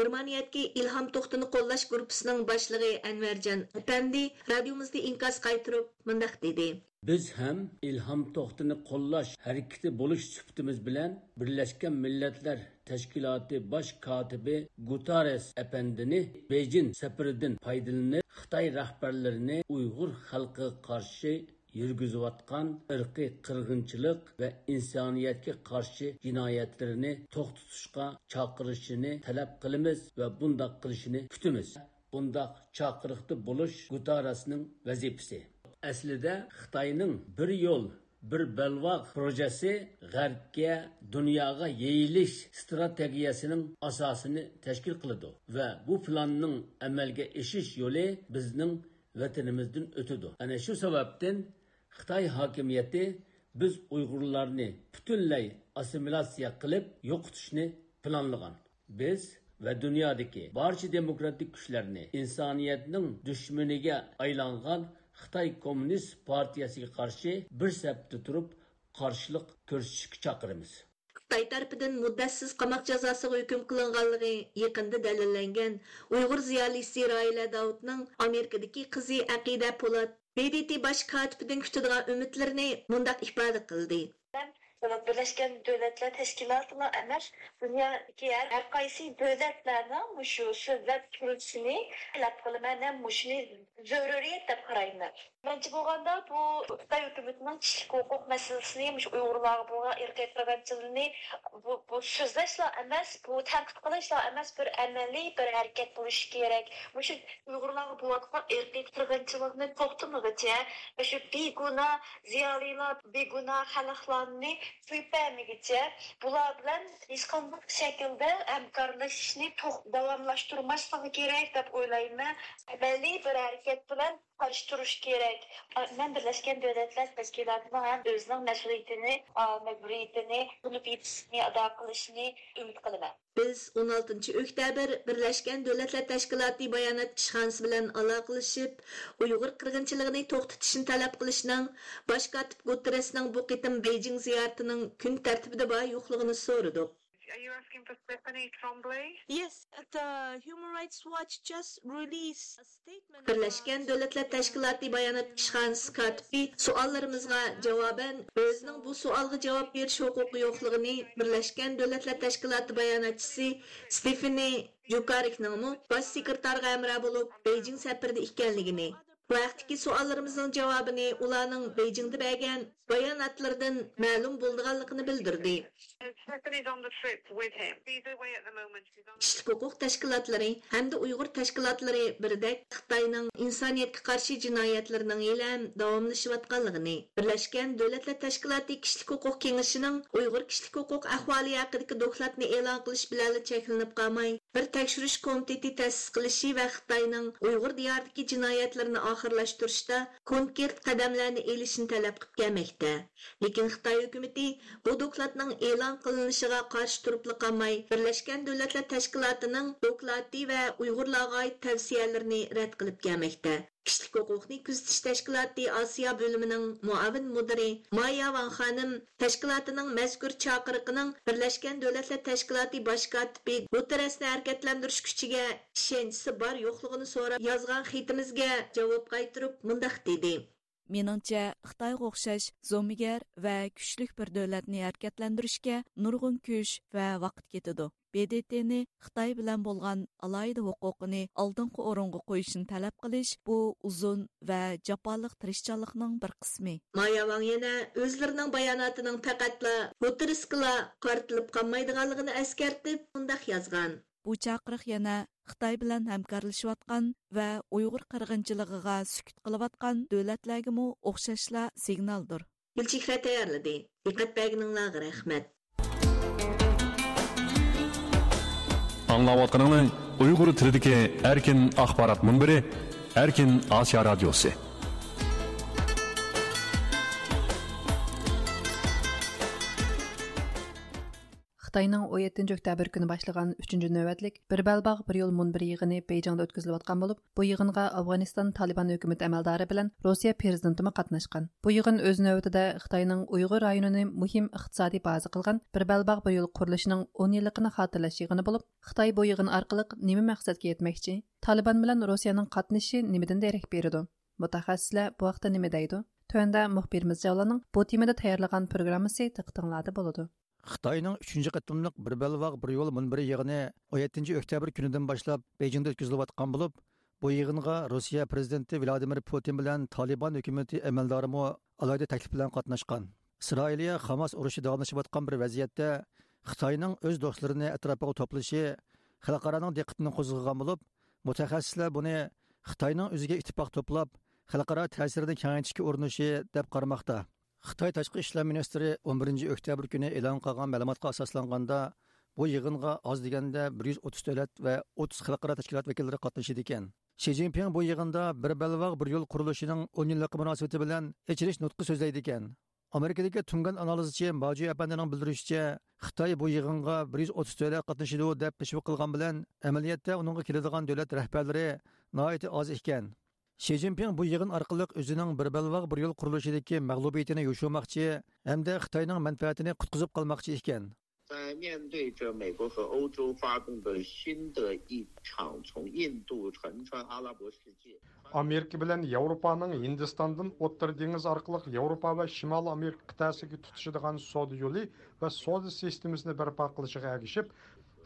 germaniyadagi ilhom to'xtini qo'llash gruppasining boshlig'i anvarjon apandi radiomizda inkos qaytirib mundoq dedi. Biz ham ilhom to'xtini qo'llash harakati bo'lish suhbatimiz bilan birlashgan millatlar Teşkilatı Baş Katibi Guterres Efendini Beijing sefirdin paydalanıp Xitay rahberlerini Uygur halkı karşı yürgüzüvatkan ırkı kırgınçılık ve insaniyetki karşı cinayetlerini toktutuşka çakırışını talep kılımız ve bunda kılışını kütümüz. Bunda çakırıklı buluş Guterres'nin vazifesi. Əslində Xitayının bir yol bir balvoq projesi g'arbga dunyoga yeyilish strategiyasining asosini tashkil qiladi va bu planning amalga oshish yo'li bizning vatanimizdan o'tadi. Ana shu sababdan xitoy hokimiyati biz uyg'urlarni butunlay assimilyatsiya qilib yo'qotishni planlagan. Biz va dunyodagi barcha demokratik kuchlarni insoniyatning dushmaniga aylangan xitoy kommunist partiyasiga qarshi bir safda turib qarshilik ko'rsatishga chaqiramiz Xitoy tarafidan muddatsiz qamoq jazosiga hukm qilinganligi yaqinda dalillangan Uyg'ur ziyolisi Raila Davudning Amerikadagi qizi Aqida Polat BDT bosh kotibidan kutadigan umidlarini mundaq ifoda qildi. Birləşmiş Dövlətlər Təşkilatına əmər dünyadakı hər, hər qaysı dövlətlərlə şu söhbət pürüsünü ləp qılmanə müşni zəruriyyət deyə qarayırlar. Бірінші болғанда бұл Қытай үкіметінің кішілік құқық мәселесіне, мүш ұйғырлағы болған бұл сөздәшла әмәс, бұл тәнқіт қылышла әмәс бір әмәли бір әрекет болыш керек. Мүш ұйғырлағы болатқан еркек рәбәтчілігіне тоқтымығы те, мүш бейгуна зиялила, бейгуна халықларыны түйпәмегі те, бұлар білән ешқандық шәкілді әмкарлашыны давамлаштырмашлығы керек деп ойлаймын. Бір әрекет turish kerak man birlashgan davlatlar tashkilotini ham o'zining mas'uliyatini majburiyatini bilib yetishni ado qilishni umid qilaman biz 16 oktyabr birlashgan davlatlar tashkiloti bayonot ishxonasi bilan aloqalashib uyg'ur qirg'inchiligini to'xtatishni talab qilishning bosh kotib bu qitim bejing ziyoratining kun tartibida bor yo'qligini so'radik Are you asking for Stephanie Trombley? Yes, the Human Rights Watch just released a statement. Birleşken Devletler Teşkilatı Bayanat İşhanesi katibi suallarımızga cevaben özünün bu sualga cevap veriş hukuku yokluğunu Birleşken Devletler Teşkilatı bayanatçısı Stephanie Jukarik'nin mu baş sekretarga emra bulup Beijing seferinde ikkenligini Vaqtiki suallarımızın cevabını ularning Beijingda bergan bayonotlardan ma'lum bo'lganligini bildirdi. Kişilik hukuk teşkilatları hem de Uygur teşkilatları birdek Xitayning insoniyatga qarshi jinoyatlarining ilm davomlashayotganligini Birlashgan Davlatlar Tashkiloti Kişilik Hukuk Kengashining Uygur Kişilik Hukuk ahvoli haqidagi dokladni e'lon qilish bilan cheklanib qolmay, bir tekshirish komiteti ta'sis qilishi va Xitoyning Uygur diyoridagi jinoyatlarini oxirlashtirishda konkret qadamlarni elishni talab qilib kelmoqda lekin xitoy hukumati bu dokladning e'lon qilinishiga qarshi turib qolmay birlashgan davlatlar tashkilotining doklati va uyg'urlarga oid tavsiyalarini rad qilib kelmoqda. كىشىلىك ھوقۇقنى كۆزىتىش تەشكىلاتى ئاسىيا بۆلۈمىنىڭ مۇئاۋىن مۇدىرى ماياۋاڭ ханым تەشكىلاتىنىڭ مەزكۇر چاقىرىقىنىڭ بىرلەشكەن دۆلەتلەر تەشكىلاتى باش كاتىپى گۇتېرەسنى ھەرىكەتلەندۈرۈش كۈچىگە ئىشەنچىسى бар يوقلۇقىنى سوراپ يازغان خېتىمىزگە جاۋاب قايتۇرۇپ مۇنداق دېدى dedi Meningcha, Xitoyga o'xshash zo'migar va kuchlik bir davlatni harakatlantirishga nurg'un kuch va vaqt ketadi. BDTni Xitoy bilan bo'lgan alohida huquqini oldingi o'ringa qo'yishni talab qilish bu uzun va jafoliq tirishchanlikning bir qismi. Mayavan yana o'zlarining bayonotining faqatla Guterreskla qartilib qolmaydiganligini eskartib, bundaq yozgan. Bu chaqiriq yana Xitoy bilan hamkorlashayotgan va Uyg'ur qirg'inchiligiga sukut qilayotgan davlatlarga o'xshashla signaldir. Gulchehra tayyorladi. Diqqat berganinglarga rahmat. Аңлаватқаныңыз Уйғур тіліндегі әркін ақпарат мұнбірі әркін Асия радиосы. Xitayning 17 oktyabr kuni boshlagan 3 navbatlik bir balbog' bir yo'l munbir yig'ini Beyjingda o'tkazilayotgan bo'lib, bu yig'inga Afg'oniston Taliban hukumat amaldori bilan Rossiya prezidenti qatnashgan. Bu yig'in o'z navbatida Xitoyning Uyg'ur rayonini muhim iqtisodiy baza qilgan bir balbog' bir yo'l qurilishining 10 yilligini xotirlash yig'ini bo'lib, Xitoy bu yig'in orqali nima maqsadga yetmoqchi? Taliban bilan Rossiyaning qatnashishi nimadan darak beradi? Mutaxassislar bu vaqtda nima deydi? Tövəndə müxbirimiz Cavlanın bu temada tayyorlagan programmasi diqqətinizdə bo'ladi. Xitoyning uchinchi qatimliq bir balvoq bir yo'l munbiri yig'ini 17 oktyabr kunidan boshlab bejingda o'tkazilayotgan bo'lib bu yig'inga rossiya prezidenti vladimir putin bilan toliban hukumati amaldorimi alohida taklif bilan qatnashgan. Isroiliya hamas urushi davomlashayotgan bir vaziyatda xitoyning o'z do'stlarini atrofiga to'plashi xalqaroning diqqatini qo'zg'agan bo'lib mutaxassislar buni xitoyning o'ziga ittifoq to'plab xalqaro ta'sirini kengaytirishga urinishi deb qaramoqda xitoy tashqi ishlar ministri 11 oktyabr kuni e'lon qilgan ma'lumotga asoslanganda bu yig'inga oz deganda 130 davlat va 30 xalqaro tashkilot vakillari qatnashadi ekan. Shi zinpin bu yig'inda bir balvoq bir yo'l qurilishining 10 yillik munosabati bilan ichirish nutqi so'zlaydi ekan. Amerikadagi tungan analizchi moji apandining bildirishicha xitoy bu yig'inga 130 davlat qatnashadi deb pishvi qilgan bilan amaliyotda uningga keladigan davlat rahbarlari noiti oz ekan. shi zinpin bu yig'in orqali o'zining bir balvoq bir yo'l qurilishidagi mag'lubiyatini yo'shirmoqchi hamda xitoyning manfaatini qutqizib qolmoqchi ekan 在面对着美国和欧洲发动的新的一场从印度横穿阿拉伯世界。 Amerika bilan Yevropaning Hindistondan O'rta dengiz orqali Yevropa va Shimol Amerika qit'asiga tutishadigan savdo yo'li va savdo sistemasini barpo qilishiga ergishib,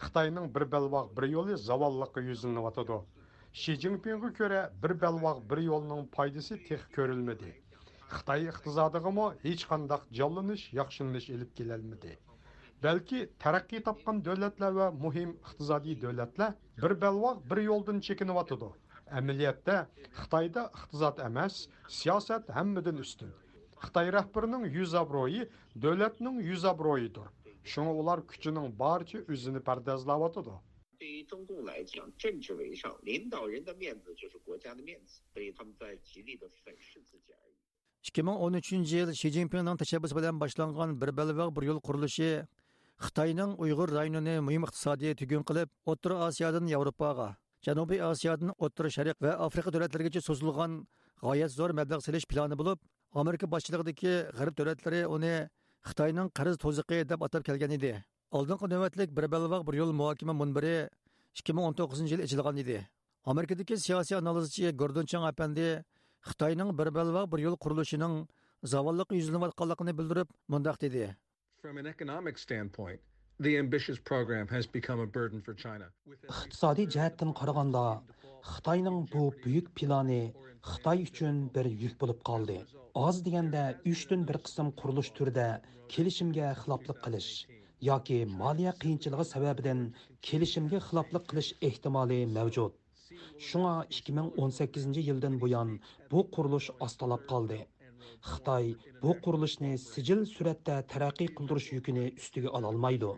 Xitoyning bir balvoq bir yo'li zavolliqqa yuzlanyotidi. Ши Цзиньпинге көре бір бәлвақ бір елінің пайдасы тек көрілмеді. Қытай иқтизадығымы еш қандақ жалыныш, яқшыныш еліп келелмеді. Бәлкі тараққи тапқан дәулетлер ва мұхим иқтизади дәулетлер бір бәлвақ бір елдің чекіні атыды. Әмілиятте Қытайда иқтизад емес, сиясат әммеден үстін. Қытай рәхбірінің 100 абройы дәулетнің 100 абройыдыр. Шуңа олар күчінің барча үзіні пәрдәзлап атыды. 对于中共来讲，政治为上，领导人的面子就是国家的面子，所以他们在极力的粉饰自己而已。 2013 yil Xi Jinpingning tashabbusi bilan boshlangan bir belbog' bir yo'l qurilishi Xitoyning Uyg'ur rayonini muhim iqtisodiy tugun qilib, O'rta Osiyodan Yevropaga, Janubiy Osiyodan O'rta Sharq va Afrika davlatlarigacha cho'zilgan g'oyat zo'r mablag' selish plani bo'lib, Amerika boshchiligidagi g'arb davlatlari uni Xitoyning qarz to'ziqi deb atab kelgan edi. Oldingi navbatlik bir belbog' bir yo'l muhokama munbiri 2019 yil ichilgan edi. Amerikadagi siyosiy analizchi Gordon Chang apandi Xitoyning bir belbog' bir yo'l qurilishining zavolliq yuzlanayotganligini bildirib, mundaq dedi. From an economic standpoint, the ambitious program has become a burden for China. iqtisodiy jihatdan qaraganda xitoyning bu buyuk plani xitoy uchun bir yuk bo'lib qoldi oz deganda uchdan bir qism qurilish turida kelishimga xiloflik qilish yoki moliya qiyinchiligi sababidan kelishimga xiloflik qilish ehtimoli mavjud. Shunga 2018 yildan buyon bu qurilish ostalab qoldi. Xitoy bu qurilishni sijil suratda taraqqiy qildirish yukini ustiga ololmaydi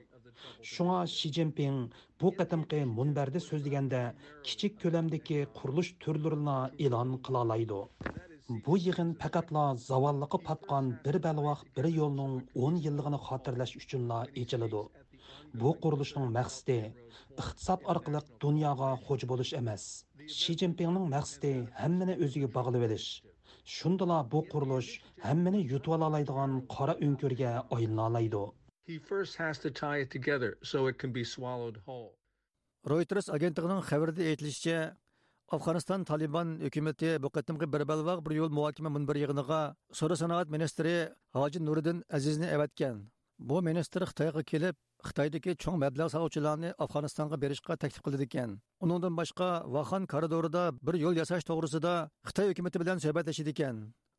shunga Ши Цзиньпин bu кытымкы munbarda сөзлегәндә kichik ko'lamdagi qurilish turlarini e'lon кыла алайды. Бу йыгын фақатла заваллыгы паткан бер балвак бер юлның 10 еллыгын хатırlash өченла ичилде. Бу курылышның максаты иктисад аркылы дөньяга хоҗ булыш эмас. Ши Цзиньпиннең максаты һәммәне өзиге баглап элиш. Шундыла бу курылыш һәммәне ютып ала алайдыган кара өңкөргә айлана алайды. He first has to tie it together so it can be swallowed whole. Reuters agentligining xabarida aytilishicha, Afg'oniston Taliban hukumati bu qatimgi bir balvoq bir yo'l muhokama munbir yig'iniga Sora sanoat ministri Hoji Nuriddin Azizni avatgan. Bu ministr Xitoyga kelib, Xitoydagi cho'ng mablag' soluvchilarni Afg'onistonga berishga taklif qildi ekan. Uningdan boshqa Vaxan koridorida bir yo'l yasash to'g'risida Xitoy hukumati bilan suhbatlashdi ekan.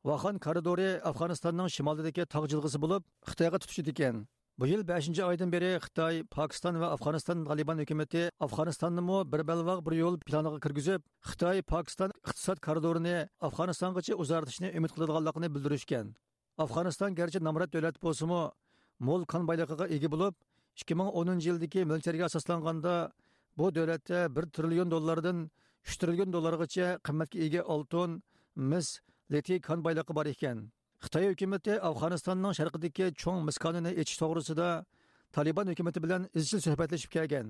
Vaxan koridori Afg'onistonning shimolidagi tog' jilg'isi bo'lib, Xitoyga tutishdi ekan. Bu yil 5-nji aýdan beri Xitoy, Pokiston va Afg'oniston Taliban hukumatı Afg'onistonni bir belwag bir ýol planyna kirgizip, Xitoy Pakistan iqtisad koridorini Afg'onistongacha uzartishni umid qiladiganligini bildirişken. Afganistan gerçi namrat döwlet bo'lsa-mu, mo'l kan boyligiga ega bo'lib, 2010 yildagi mölçerge asaslanganda bu davlatda 1 trillion dollardan 3 trillion dollargacha qimmatga ega oltin, mis, litiy kan boyligi bar ekan. Xitoy hukumatı Afg'onistonning sharqidagi cho'ng miskonini echish to'g'risida Taliban hukumati bilan izchil suhbatlashib kelgan.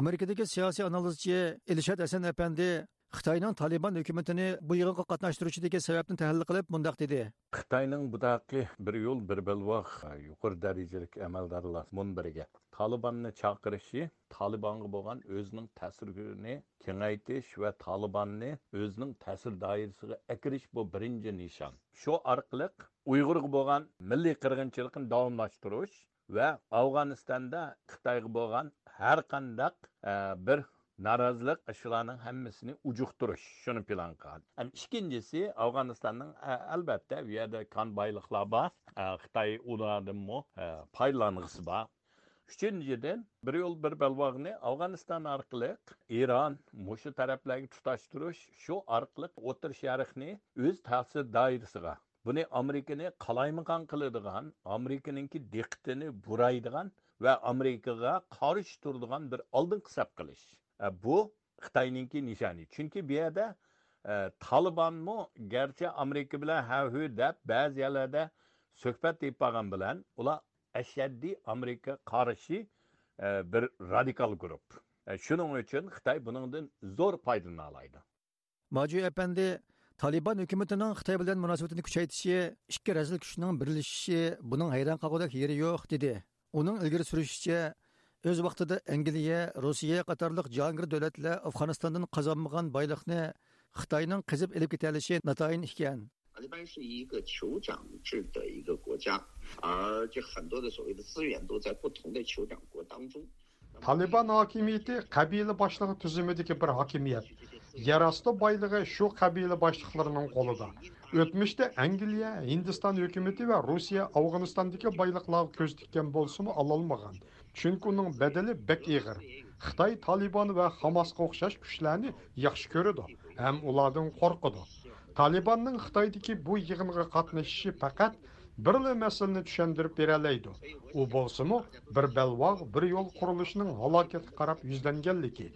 Amerikadagi siyosiy analizchi ilshad Hasan apandi Xitoyning Taliban hukumatini bu yig'inga qatnashtiruvchidagi sababni tahlil qilib mundaq dedi. Xitoyning budaqi bir yo'l bir bilvoq yuqori darajalik amaldorlar munbiriga Talibanni chaqirishi Talibanga bo'lgan o'zining ta'sirini kengaytirish va Talibanni o'zining ta'sir doirasiga akirish bu birinchi nishon. Shu orqali Uyg'urga bo'lgan milliy qirg'inchilikni davomlashtirish va Afg'onistonda Xitoyga bo'lgan har qandaq bir narazılıq aşılarının hammasini ujuqtirish şunu plan qal. ikkinchisi ikincisi albatta ə, əlbəttə bu yerdə kan baylıqlar var. Ə, Xitay ulardan mı e, paylanğısı var. Bir yol bir belvağını Afganistan orqali İran muşu tərəflərini tutashtirish şu orqali Otur Şərqini öz təsir dairəsinə buni amerikani qalaymaqon qiladigan amerikaninki diqqatini buraydigan va amerikaga qarshi turadigan bir oldin hisob qilish bu xitoyninki nishoni chunki bu yerda tolibonmi garchi amerika bilan havhu deb ba'zi yerlarda suhbat deb qolgan bilan ular ashaddiy amerika qarshi bir radikal guruh shuning uchun xitoy buningdan zo'r foydalana oladi moju apandi Taliban hukumatining Xitoy bilan munosabatini kuchaytirishi, ikki razil kuchning birlashishi buning hayron qolgudak yeri yo'q dedi. Uning ilgari surishicha, o'z vaqtida Angliya, Rossiya qatorliq jahongir davlatlar Afg'onistondan qozonmagan boyliqni Xitoyning qizib elib ketalishi natayin ekan. 塔利班是一个酋长制的一个国家，而这很多的所谓的资源都在不同的酋长国当中。 Taliban hakimiyeti qabila boshlig'i tuzumidagi bir hokimiyat. yer osti boyligi shu qabila boshliqlarining qo'lida o'tmishda angliya hindiston hukumati va rossiya afg'onistondagi boyliqlarga ko'z tikkan bo'lsimi ololmagan chunki uning badali bek ig'ir xitoy tolibon va hamasga o'xshash kuchlarni yaxshi ko'radi ham ulardan qo'rqadi tolibonning xitoydagi bu yig'inga qatnashishi faqat birla masalani tushundirib beralaydi u bo'lsimi bir balvoq bir yo'l qurilishining halokatga qarab yuzlanganligi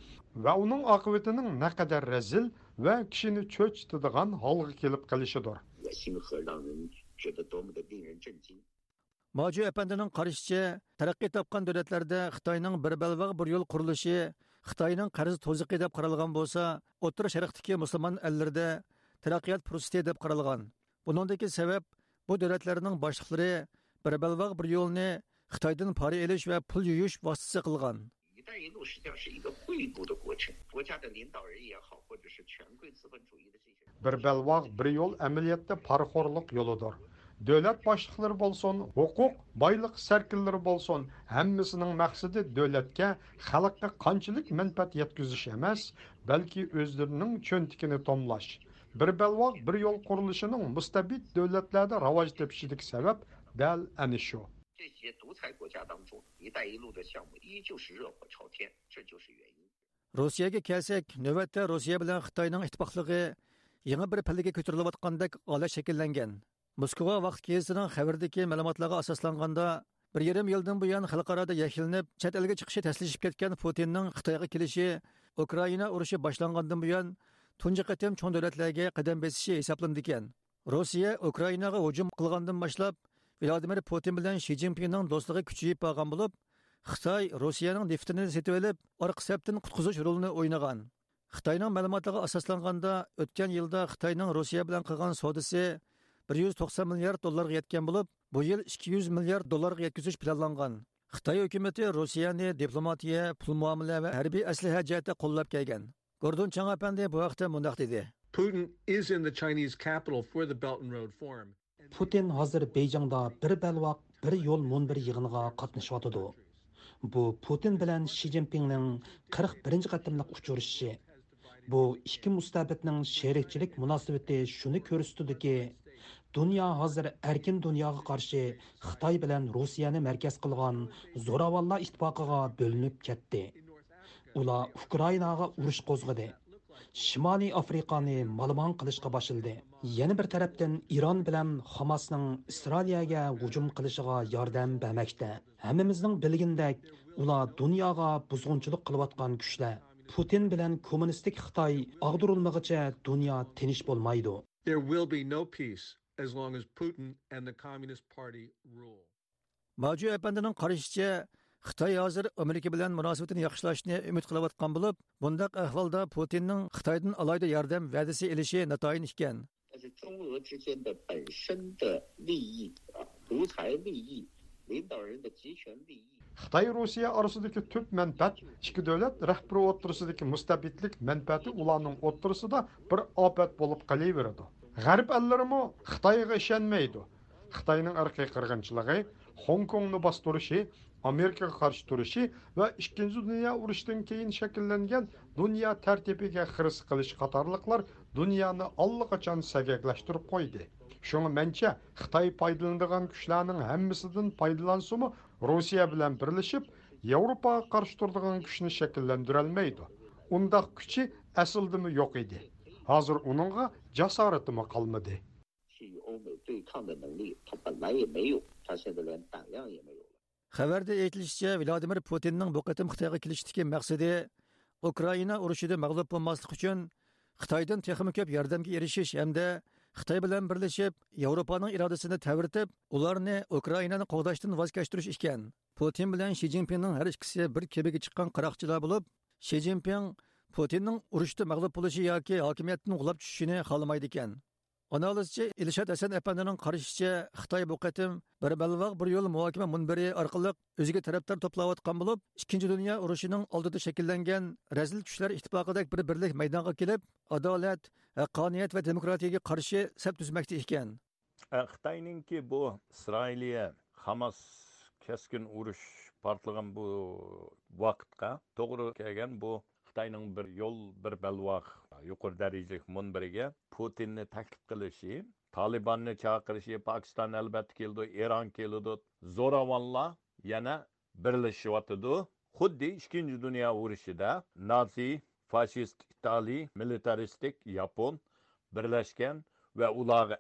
va uning oqibatining naqadar razil va kishini cho'chitadigan holga kelib qolishidir 恶心和让人觉得多么的令人震惊。 Moju әпәндінің қарашыча, тараққи тапқан дөләтләрдә Қытайның бір бәлвақ бір yol құрылышы, Қытайның қарыз тозықы деп қаралған болса, Отыр Шәріқтікі мұсылман әллерді taraqqiyot fursati deb qaralgan buningdagi sabab bu davlatlarning boshliqlari bir balvoq bir yo'lni xitoydan pora elish va pul yuyish vositasi qilgan 一带一路实际上是一个汇步的过程，国家的领导人也好，或者是权贵资本主义的这些。 bir balvoq bir yo'l amaliyotda parxo'rlik yo'lidir davlat boshliqlari bo'lsin huquq boyliq sarkillari bo'lsin hammasining maqsadi davlatga xalqqa qanchalik manfaat yetkazish emas balki o'zlarining cho'ntikini tomlash bir balvoq bir yo'l qurilishining mustabid davlatlarda rivoj topishidagi sabab dal ana shu 这些独裁国家当中，“一带一路”的项目依旧是热火朝天，这就是原因。 rossiyaga kelsak navbatda rossiya bilan xitoyning ittifoqligi yangi bir pallaga ko'tarilayotgandek holat shakllangan Moskva vaqt gazitining xabardagi ma'lumotlarga asoslanganda bir yarim yildan buyon xalqaroda yaklinib chet elga chiqishi taslishib ketgan putinning xitoyga kelishi ukraina urushi boshlangandan buyon tunji qatim cho'ng davlatlarga qadam bosishi hisoblanadi ekan rossiya ukrainaga hujum qilgandan boshlab vladimir putin bilan shi zinpinning do'stligi kuchayib borgan bo'lib xitoy rossiyaning neftini sotib olib orqa sapdan qutqizish rolini o'ynagan. Xitoyning ma'lumotlariga asoslanganda o'tgan yilda xitoyning rossiya bilan qilgan savdosi bir yuz to'qson milliard dollarga yetgan bo'lib bu yil ikki yuz milliard dollarga yetkazish planlangan. Xitoy hukumati rossiyani diplomatiya pul muomala va harbiy aslaha jihatda qo'llab kelgan. Gordon chang apandi bu haqda dedi. Putin is in the Chinese capital for the Belt and Road Forum. putin hozir beyjingda bir balvoq bir yo'l munbir yig'iniga qatnashyotidi bu putin bilan shi zinpinning qirq birinchi qatimliq uchrashishi. Bu ikki mustabidning sherikchilik munosabati shuni ko'rsatadiki dunyo hozir erkin dunyoga qarshi xitoy bilan rossiyani markaz qilgan zo'ravonlar ittifoqiga bo'linib ketdi. Ular ukrainaga urush qo'zg'adi. Shimoliy afrikani malumon qilishga boshildi. Yana bir tarafdan eron bilan hamasning isroiliyaga hujum qilishiga yordam bermoqda. Hammamizning bilgandek ular dunyoga buzg'unchilik qilayotgan kuchlar. Putin bilan kommunistik xitoy og'dirilmag'icha dunyo tinch bo'lmaydi. There will be no peace as long as Putin and the Communist Party rule. Mavju apandining qarashicha xitoy hozir amerika bilan munosabatini yaxshilashni umid qilayotgan бўлиб, бундай аҳволда Путиннинг xitoydan alohida yordam ваъдаси элиши natoyin ekan. Xitoy Россия orasidagi туп manfaat ikki давлат раҳбари o'rtasidagi mustabidlik манфаати уларнинг o'rtasida бир опат бўлиб qolaveradi. G'arb allarimi xitoyga ishonmaydi. Xitoyning irqiy qirg'inchiligi xong kongni bostirishi amerikaga qarshi turishi va ikkinchi dunyo urushidan keyin shakllangan dunyo tartibiga xiris qilish qatorliqlar dunyoni allaqachon sagaklashtirib qo'ydi. Shunga mancha xitoy foydalanadigan kuchlarning hammasidan foydalansimi rossiya bilan birlashib yevropaga qarshi turadigan kuchni shakllantirolmaydi. Undoq kuchi aslidimi yo'q edi. Hozir uningga jasoratimi qolmadi 去与欧美对抗的能力，他本来也没有，他现在连胆量也没有了。 Xabarda aytilishicha, Vladimir Putinning bu qatim Xitoyga kelishdagi maqsadi Ukraina urushida mag'lub bo'lmaslik uchun Xitoydan texnik ko'p yordamga erishish hamda Xitoy bilan birlashib Yevropaning irodasini ta'virtib, ularni Ukrainani qo'g'dashdan voz kechtirish ekan. Putin bilan Shi Jinpingning har ikkisi bir kebiga chiqqan qaroqchilar bo'lib, Shi Jinping Putinning urushda mag'lub bo'lishi yoki hokimiyatni g'ulab tushishini xohlamaydi ekan. Analizchi Ilshad Hasan apandining qarashicha Xitoy bu qatim bir balvoq bir yo'l muhokama munbiri orqali o'ziga tarafdor to'playotgan bo'lib, ikkinchi dunyo urushining oldida shakllangan razil kuchlar ittifoqidagi bir birlik maydonga kelib, adolat, haqqoniyat va demokratiyaga qarshi sap tuzmoqda ekan. xitoyninki bu isroiliya hamas keskin urush portlagan bu vaqtga to'g'ri kelgan bu xitoyning bir yo'l bir balvoq yuqori darajali munbiriga putinni taklif qilishi tolibonni chaqirishi pokiston albatta keldi eron keldi. Zo'ravonlar yana birlashyotidi xuddi ikkinchi dunyo urushida nazi fashist italiy militaristik yapon birlashgan va ularga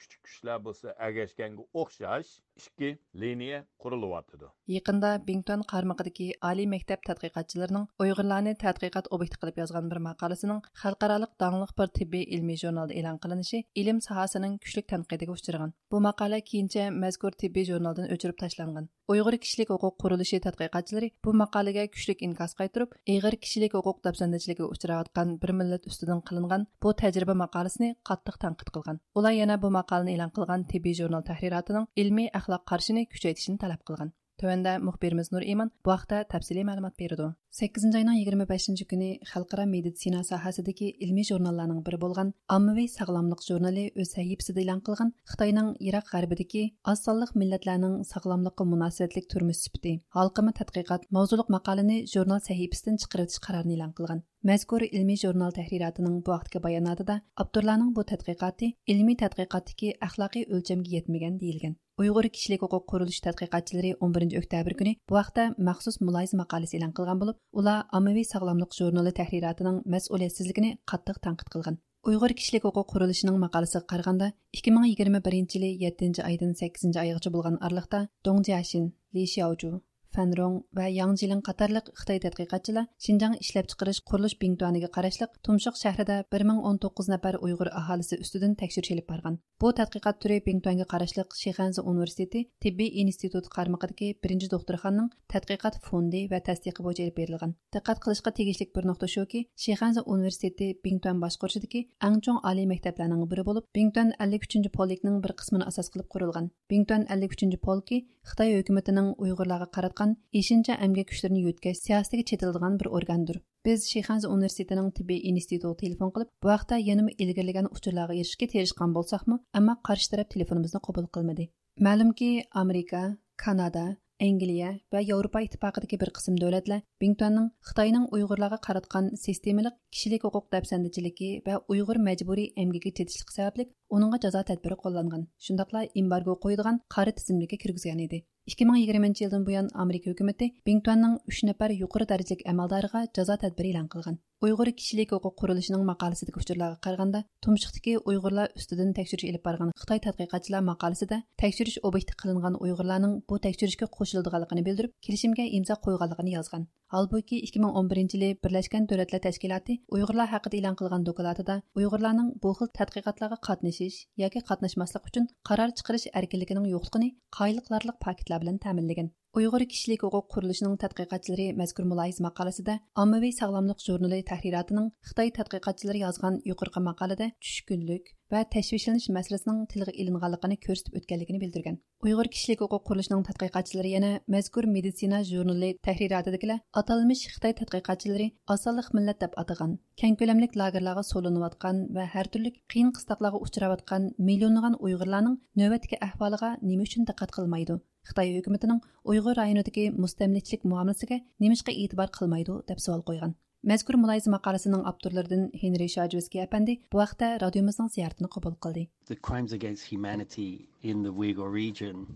kichik kuchlar bo'lsa agashganga o'xshash ikki liniya qurilyotidi yaqinda bington qarmog'idagi oliy maktab tadqiqotchilarining uyg'urlarni tadqiqot obyekti qilib yozgan bir maqolasining xalqaroliq dongliq bir tibbiy ilmiy jurnalda e'lon qilinishi ilm sohasining kuchlik tanqidiga uchragan bu maqola keyincha mazkur tibbiy jurnaldan o'chirib tashlangan. Uyg'ur kishilik huquq qurilishi tadqiqotchilari bu maqolaga kuchlik inkos qaytirib ig'ir kishilik huquq dafsandachiligiga uchrayotgan bir millat ustidan qilingan bu tajriba maqolasini qattiq tanqid qilgan. Ular yana bu maqolani e'lon qilgan tibbiy jurnal tahrirotining ilmiy axloq qarshini kuchaytirishni talab qilgan. Төвенде мұхбиріміз Нұр Иман бұақта тәпсілей мәлімат берді. 8 айнан 25 күні Қалқыра медицина сахасыдегі ilmiy jurnallarning biri bo'lgan ommaviy sog'lomlik jurnali o'z sahifasida e'lon qilgan xitoyning iroq g'arbidagi oz sonliq millatlarning sog'lomlikqa munosabatlik turmi sifati halqima tadqiqot mavzuliq maqolani jurnal sahifasidan chiqaritish qarorini e'lon qilgan mazkur ilmiy jurnal tahrirotining bu vaqtgi bayonotida avtorlarning bu tadqiqoti ilmiy tadqiqotdagi axloqiy o'lchamga yetmagan deyilgan Uyg'ur kishilik huquq qurilish tadqiqotchilari 11 oktyabr kuni bu vaqtda maxsus muloyiza maqolasi e'lon qilgan bo'lib, ular ommaviy sog'lomlik jurnali tahririatining mas'uliyatsizligini qattiq tanqid qilgan. Uyghur kishilik huquq qurilishining maqolasiga qaraganda 2021 yili 7 oydan 8 oygacha bo'lgan araliqda Dong Jiaxin, Li Xiaoju, Фәнрон ва Яң Жилин қатарлық Қытай тадқиқатчылар Шинжаң ишләп чыгарыш курылыш бинтуаныга карашлык Тумшык шәһрендә 1019 нәфәр уйгыр аһалисе үстидән тәкъшүриш алып барган. Бу тадқиқат түрі бинтуанга карашлык Шиханза университеты тибби институт кармагындагы 1 докторхананың тадқиқат фонды ва тасдиқы буенча алып берилгән. Диққат кылышка тегишлек бер нокта шуки, Шиханза университеты Бингтуан башкарышыдагы иң чоң али мәктәпләрнең бире булып, Бингтуан 53 полкның бер кысмын асас кылып курылган. Бингтуан 53 полки Xitoy hukumatining Uyg'urlarga qaratgan ئېشىنچە əmgək كۈچلىرىنى yo'tkash سىياسىتىگە چېتىلىدىغان بىر ئورگاندۇر بىز Sheyxanz ئۇنىۋېرسىتېتىنىڭ تېببىي ئىنستىتۇتىغا تېلېفون قىلىپ بۇ vaqtda يەنىمۇ ئىلگىرىلىگەن ئۇچۇرلارغا ئېرىشىشكە tirishgan بولساقمۇ ئەمما قارشى تەرەپ تېلېفونىمىزنى قوبۇل قىلمىدى Ma'lumki, Amerika, Kanada, Angliya va Yevropa ittifoqidagi bir qism davlatlar Bingtonning Xitoyning Uyg'urlarga qaratgan sistemalik kishilik huquq dafsandichiligi va Uyg'ur majburiy emgigi tetishlik sababli uningga jazo tadbiri qo'llangan. shundoqla embargo qo'yadigan qari tizimlikka kirgizgan edi. 2020 жылдан буян Америка үкіметі Бингтуанның 3 нәпәр юқыры дәрежек әмәлдарыға жаза тәдбір елән қылған. Ұйғыр кішілік оқу құрылышының мақалысыды күштірлігі қарғанда, тұмшықтыки ұйғырла үстідін тәкшүріш еліп барған Қытай тәтқиқатшыла мақалысыда тәкшүріш обекті қылынған ұйғырланың бұ тәкшүрішке қошылдығалығыны білдіріп, келішімге имза қойғалығыны язған. Halbuki 2011 yili Birlashgan Davlatlar Tashkiloti Uyg'urlar haqida e'lon qilgan dokladında Uyg'urlarning bu xil tadqiqotlarga qatnashish yoki qatnashmaslik uchun qaror chiqarish erkinligining yo'qligini qoyilliqlarlik paketlar bilan ta'minlagan. Uyg'ur kishilik huquq qurilishining tadqiqotchilari mazkur muloyiz maqolasida ommaviy sog'lomlik jurnali tahririyatining Xitoy tadqiqotchilari yozgan yuqorqi maqolada tushkunlik va tashvishlanish masalasining tilga ilinganligini ko'rsatib o'tganligini bildirgan. Uyg'ur kishilik huquq qurilishining tadqiqotchilari yana mazkur meditsina jurnali tahrirotidagi atalmish Xitoy tadqiqotchilari osonlik millat deb atagan, keng ko'lamlik lagerlarga solinayotgan va har turli qiyin qistoqlarga uchrayotgan millionlagan Uyg'urlarning navbatdagi ahvoliga nima uchun diqqat qilmaydi? Xitoy hukumatining Uyg'ur rayonidagi mustamlikchilik muomalasiga nimishqa e'tibor qilmaydi deb savol qo'ygan. Мәзкур мülahizə maqalasының авторларından Henry Shajewski әпәнди bu вакытта радиомызның зияретен кабул кылды. The crimes against humanity in the Uyghur region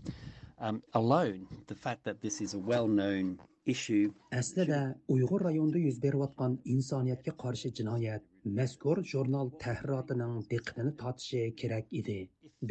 um, alone, the fact that this is a well-known issue. Əslində Uyğur rayonunda yüz verib atqan insaniyyətə qarşı cinayət məzkur jurnal təhriratının diqqətini tartışı kerak idi.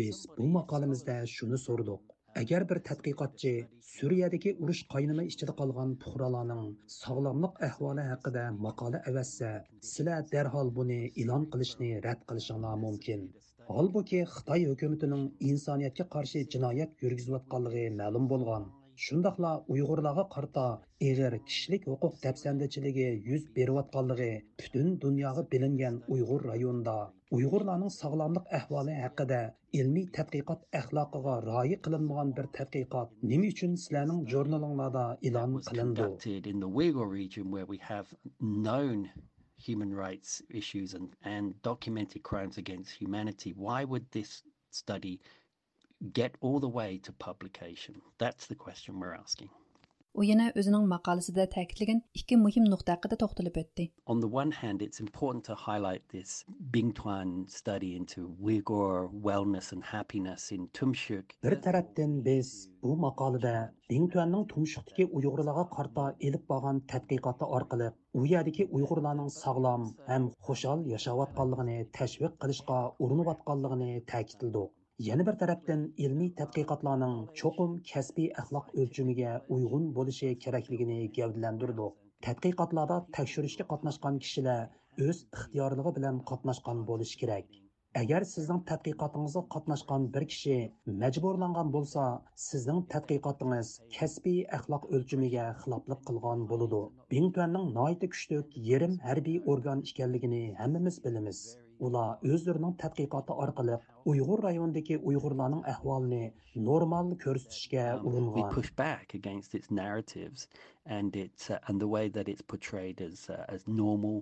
Biz bu maqaləmizdə şunu sorduq. Agar bir tadqiqotchi suriyadagi urush qaynama ichida qolgan puhralarning sog'lomlik ahvoli haqida maqola avazsa sizlar darhol buni e'lon qilishni rad qilishinglar mumkin. Holbuki xitoy hukumatining insoniyatga qarshi jinoyat yurgizayotganligi ma'lum bo'lgan. Shundoqla uyg'urlarga qarta ig'ir kishilik huquq dafsandachiligi yuz berayotganligi butun dunyoga bilingan uyg'ur rayonida uyg'urlarning sog'lomlik ahvoli haqida ilmiy tadqiqot axloqiga rioya qilinmagan bir tadqiqot nima uchun sizlarning jurnalinglarda e'lon qilindi? in the Uyghur region where we have known human rights issues and, and documented crimes against humanity. Why would this study get all the way to publication? That's the question we're asking u yana o'zining maqolasida ta'kidlagan ikki muhim nuqta haqida to'xtalib o'tdi On the one hand, it's important to highlight this Bing Tuan study into Uyghur wellness and happiness in Tumshuk. Bir tarafdan biz bu maqolada Dingtuanning tumshuqdagi Uyg'urlarga qarta elib borgan tadqiqoti orqali u yerdagi Uyg'urlarning sog'lom ham xushal yashayotganligini tashviq qilishga urinayotganligini ta'kidladik. Yana bir tarafdan ilmiy tadqiqotlarning cho'qim kasbiy axloq o'lchumiga uyg'un bo'lishi kerakligini gavdlantirdi Tadqiqotlarda tekshirishga qatnashgan kishilar o'z ixtiyorligi bilan qatnashgan bo'lishi kerak. Agar sizning tadqiqotingizga qatnashgan bir kishi majburlangan bo'lsa, sizning tadqiqotingiz kasbiy axloq o'lchumiga xiloflik qilgan bo'ladi. Bingtuanning noiti kuchlik yerim harbiy organ ekanligini hammamiz bilamiz. Ular o'zlarining tadqiqoti orqali Uyg'ur rayonidagi Uyg'urlarning ahvolini normal ko'rsatishga we push back against its narratives and its uh, and the way that it's portrayed as uh, as normal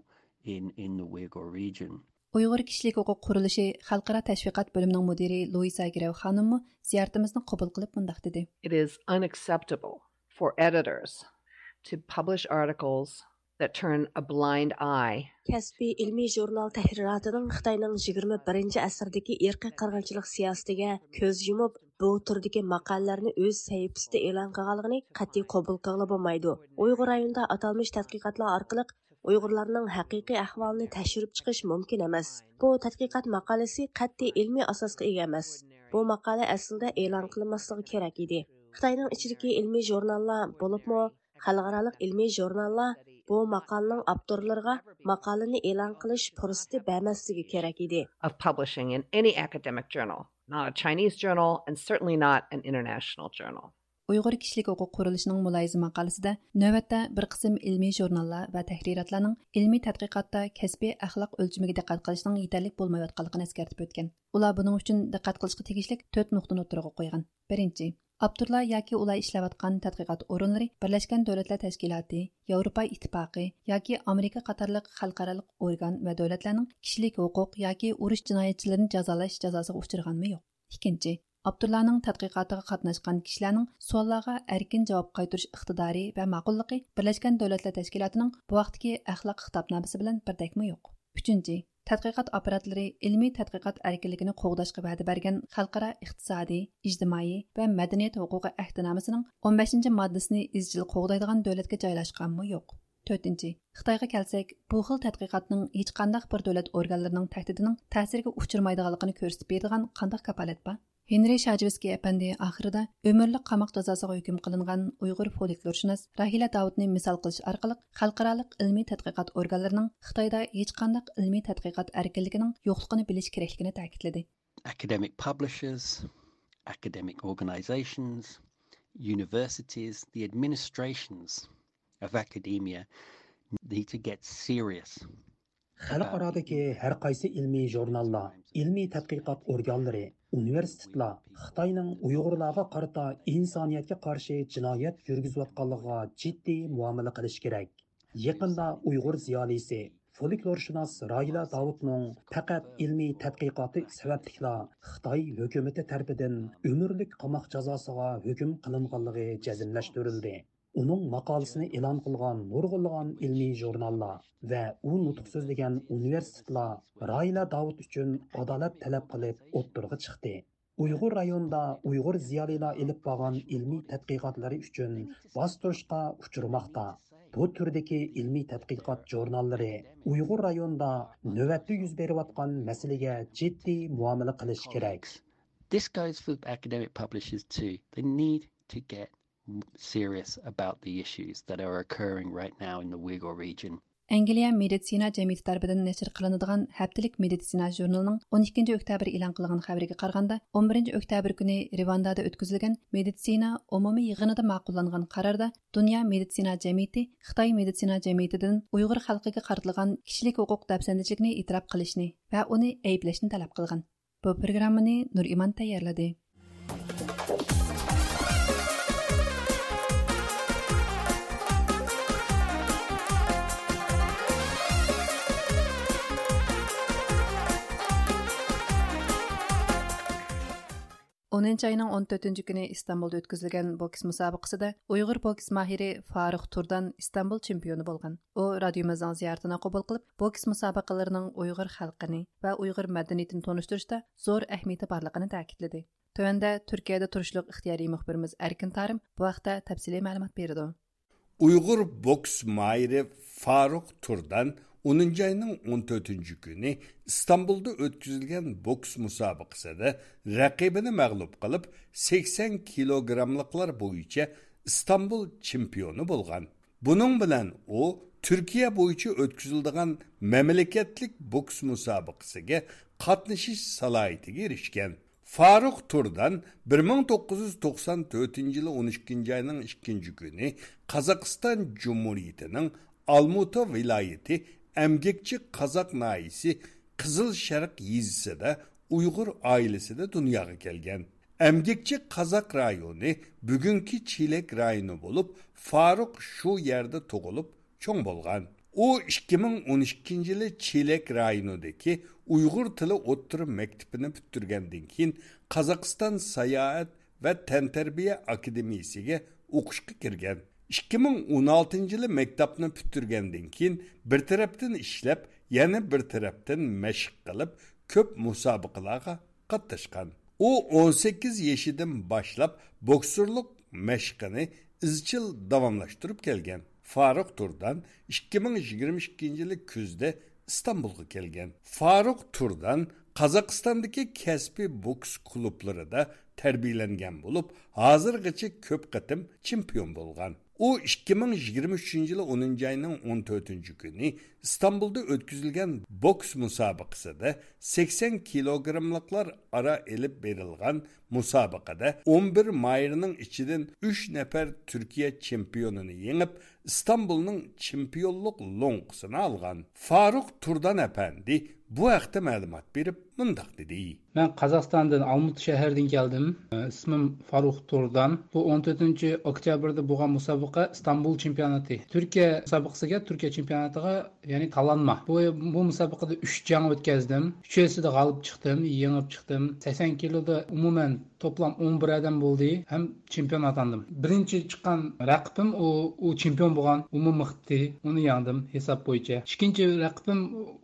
in in the Uyghur region. uyg'ur kishilik huquq qurilishi xalqaro tashviqot bo'limining mudiri luisa grav xonimmi ziyoratimizni qabul qilib mundoq dedi It is unacceptable for editors to publish articles that turn a blind eye Кәсби ilmiy jurnal təhriratının Xitoyning 21-ci əsrdəki irqi qırğınçılıq siyasətinə göz yumub bu turdakı maqalalarni o'z sahifasida e'lon qilganligini qat'iy qabul qila bo'lmaydi. Uyg'ur rayonida atalmış tadqiqotlar orqali Uyg'urlarning haqiqiy ahvolini tashirib chiqish mumkin emas. Bu tadqiqot maqolasi qat'iy ilmiy asosga ega emas. Bu maqola aslida e'lon qilinmasligi kerak edi. Xitoyning ichidagi ilmiy jurnallar bo'libmi xalqaro ilmiy jurnallar bu maqalның avtorlarga maqalani e'lon qilish fursati bermasligi kerak edi. Of publishing in any academic journal, not a Chinese journal and certainly not an international journal. uyg'ur kishilik hukuk kuruluşunun mülayizi maqolasida navbatda bir qism ilmiy jurnallar va təhriratların ilmiy tadqiqotda kasbiy axloq ölçümünə diqqat qilishning yetərlik bolmayotqanlığını eskartib o'tgan Ular bunun üçün diqqət qilishga tegishli to'rt nuqtani oturuğa qoyğan. 1. Abdurla yoki ular ishlayotgan tadqiqot o'rinlari Birlashgan Davlatlar Tashkiloti, Yevropa Ittifoqi yoki Amerika qatorliq xalqaro organ va davlatlarning kishilik huquq yoki urush jinoyatchilarini jazolash jazosiga uchraganmi yo'q. Ikkinchi, Abdullaning tadqiqotiga qatnashgan kishilarning savollarga erkin javob qaytarish iqtidori va ma'qulligi Birlashgan Davlatlar Tashkilotining bu vaqtdagi axloq xitobnomasi bilan birdakmi yo'q. 3. Tadqiqot apparatlari ilmiy tadqiqot erkinligini qo'g'dashga va'da bergan xalqaro iqtisodiy ijtimoiy va madaniyat huquqi ahdnomasining 15 moddasini izchil qo'g'daydigan davlatga joylashganmi? Yo'q. To'rtinchi. Xitoyga kelsak bu xil tadqiqotning hech qandaq bir davlat organlarining tahdidining ta'siriga uchirmaydiganligini ko'rsatib beradigan qandaq kapolat bor? Henry Shajevskiy әпәнде ахырда өмірлік qamaq жазасыға үкім қылынған Uyğur фольклоршынас Rahila Davudni misal қылыш арқылық халықаралық ilmiy tadqiqot organlarining xitoyda hech qanday ilmiy tadqiqot erkinligining yo'qligini bilish kerakligini ta'kidladi academic publishers academic organizations universities the administrations of academia need to get serious. Xalqarodagi har qaysi ilmiy jurnallar ilmiy tadqiqot organlari universitetlar xitoyning uyg'urlarga qarata insoniyatga qarshi jinoyat yurgizayotganligiga jiddiy muomala qilish kerak. Yaqinda uyg'ur ziyolisi folklorshunos royila davudning faqat ilmiy tadqiqoti sabablikla xitoy hukumati tarafidan umrlik qamoq jazosiga hukm qilinganligi jazmlashtirildi. Uning maqolasini e'lon qilgan nurg'unlagan ilmiy jurnallar va u nutq so'zlagan universitetlar Rayla Davud uchun adolat talab qilib o'ttirg'i chiqdi. Uyg'ur rayonida Uyg'ur ziyolilar ilib borgan ilmiy tadqiqotlari uchun bostirishga uchirmoqda. Bu turdagi ilmiy tadqiqot jurnallari Uyg'ur rayonida navbatda yuz berayotgan masalaga jiddiy muomala qilish kerak. This goes for academic publishers too. They need to get serious about the issues that are occurring right now in the Uyghur region. Англия медицина җәмгыяте тарафыдан нәшр кылыныдган һәптәлек медицина журналының 12 октябрь элан кылган хәбәргә қарғанда 11 октябрь күні Ревандада өткізілген медицина умуми йыгынында мақулланган қарарда Дүния медицина җәмгыяте Қытай медицина җәмгыятедән ұйғыр халкыга картылган кішілік хукук дәпсәндәчлекне итрап кылышны ва уны әйпләшне таләп 10 айның 14 kuni istanbulda o'tkazilgan boks musobaqasida uyg'ur boks mahiri Фарух turdan istanbul chempioni bo'lgan u radiomizning ziyoratini qabul qilib boks musobaqalarining uyg'ur xalqini va uyg'ur madaniyatini tanishtirishda zo'r ahamiyati borligini ta'kidladi Tövəndə Türkiyədə turuşluq ixtiyari müxbirimiz Erkin Тарым bu haqda təfsili məlumat berdi. Uyğur boks mahiri Faruq Turdan 10 ayının 14. günü İstanbul'da өткізілген бокс da rəqibini мәғлұп қылып 80 килограммлықлар бойынша İstanbul чемпионы болған. Бұның білән о Түркия бойынша өткізілдіған boks бокс мұсабықсыға қатнышыш салайтыға ерішкен. Faruk Turdan 1994 yılı 12. ayının 2. günü Kazakistan Cumhuriyeti'nin Almuta vilayeti әмгекчі қазақ найысы қызыл шарық езісі де ұйғыр айлысы де дүнияға келген. Әмгекчі қазақ районы бүгінкі Чилек районы болып, Фаруқ шу ерді тұғылып, чоң болған. О, 2012 жылы Чилек районыдекі ұйғыр тілі оттыры мектіпіні бүттіргенден кейін Қазақстан саяат вә тәнтәрбия академиесіге ұқышқы кірген. 2016 yılı maktabni bitirgandan keyin bir tarafdan ishlab, yana bir tarafdan mashq qilib, ko'p musobaqalarga qatnashgan. U 18 yoshidan boshlab boksurlik mashqini izchil davomlashtirib kelgan. Faruk Turdan 2022 yılı kuzda İstanbul'a kelgan. Faruk Turdan Qozog'istondagi kasbiy boks klublarida tarbiyalangan bo'lib, hozirgacha ko'p qatim chempion bo'lgan. u ikki ming yigirma uchinchi yili o'ninchi oyning o'n to'rtinchi İstanbul'da ötküzülgən boks müsabiqəsində 80 kiloqramlıqlar ara elib verilgan müsabiqədə 11 mayrının içidən 3 nəfər Türkiyə çempiyonunu yenib İstanbul'un çempionluq longusunu alğan Faruk Turdan əpəndi bu haqda məlumat berib mındaq dedi. Mən Qazaxstandan Almut şəhərindən gəldim. İsmim Faruk Turdan. Bu 14-cü oktyabrda buğa müsabiqə İstanbul çempiyonatı. Türkiyə müsabiqəsiga, Türkiyə çempionatıga ya'ni talanma. Bu bu musobaqada 3 jang o'tkazdim. Uchasida g'olib chiqdim, yengib chiqdim. 80 kiloda umuman toplam 11 odam bo'ldi, ham chempion atandim. Birinchi chiqqan raqibim u u chempion bo'lgan, umi Mixti, uni yengdim hisob bo'yicha. Ikkinchi raqibim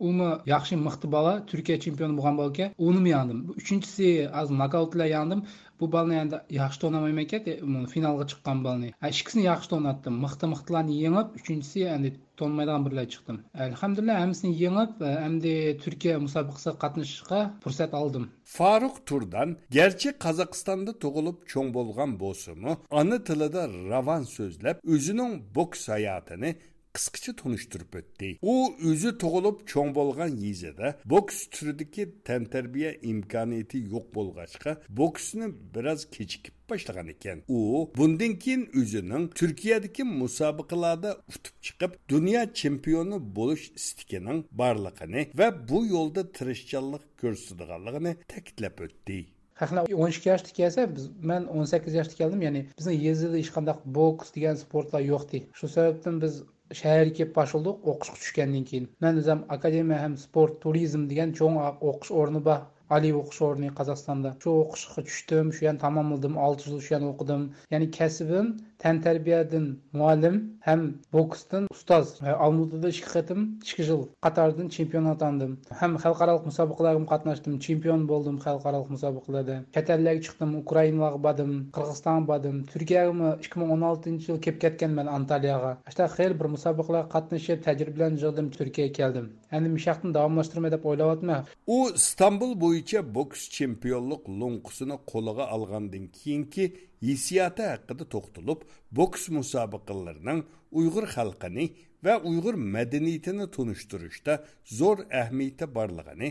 umi yaxshi mixti bola, Turkiya chempioni bo'lgan bolka, uni yengdim. Uchinchisi az nokautlar yengdim. Bu balni endi yaxshi o'ynamayman ekan finalga chiqqan balni. Ikkisini yaxshi o'ynatdim mixti mixtilarni yengib uchinchisi endi to'nmaydigan birlar chiqdim. Alhamdulillah hammasini yengib endi turkiya musobaqasiga qatnashishga fursat oldim. Farruh turdan garchi qozog'istonda tug'ilib cho'ng bo'lgan bo'lsimi ona tilida ravon so'zlab o'zining boks hayotini qisqacha tunishtirib o'tdi. U o'zi tug'ilib cho'ng bo'lgan yezada boks turidagi tantarbiya imkoniyati yo'q bo'lg'achqa boksni biroz kechikib boshlagan ekan. U bundan keyin o'zining turkiyadagi musobaqalarda utib chiqib dunyo chempioni bo'lish istikining borligini va bu yo'lda tirishchanlik ko'rsatadiganligini ta'kidlab o'tdi. Haqlar o'n ikki yoshda kelsa biz man o'n sakkiz yoshda keldim ya'ni bizni yezida hech qanday boks degan sportlar yo'qdi shu sababdan biz shaharga kelib boshildik o'qishga tushgandan keyin. Man o'zim akademiya ham sport turizm degan cho'ng o'qish o'rni bor oliy o'qish o'rni qozog'istonda. Shu o'qishga tushdim shu yerni tamomladim olti yil shu yerni o'qidim. Ya'ni kasbim tantarbiyadan muallim ham boksdan ustoz. Olmutada ikki qatim ikki yil qatoridan chempion atandim ham xalqaro musobaqalarga qatnashdim chempion bo'ldim xalqaro musobaqalarda chet ellarga chiqdim ukrainaga bordim qirg'izistonga bordim. Turkiyaga ikki ming o'n oltinchi yil kelib ketganman antaliyaga. Shunaqa xeyli bir musobaqalarga qatnashib tajribalarni yig'dim turkiyaga keldim. Endi mishaqni davomlashtirmay deb o'ylayapman. U istanbul bo'yicha boks chempionlik lo'nqisini qo'liga olgandan keyingi hissiyoti haqida to'xtalib boks musobaqalarining uyg'ur xalqini va uyg'ur madaniyatini tunishtirishda zo'r ahamiyati borligini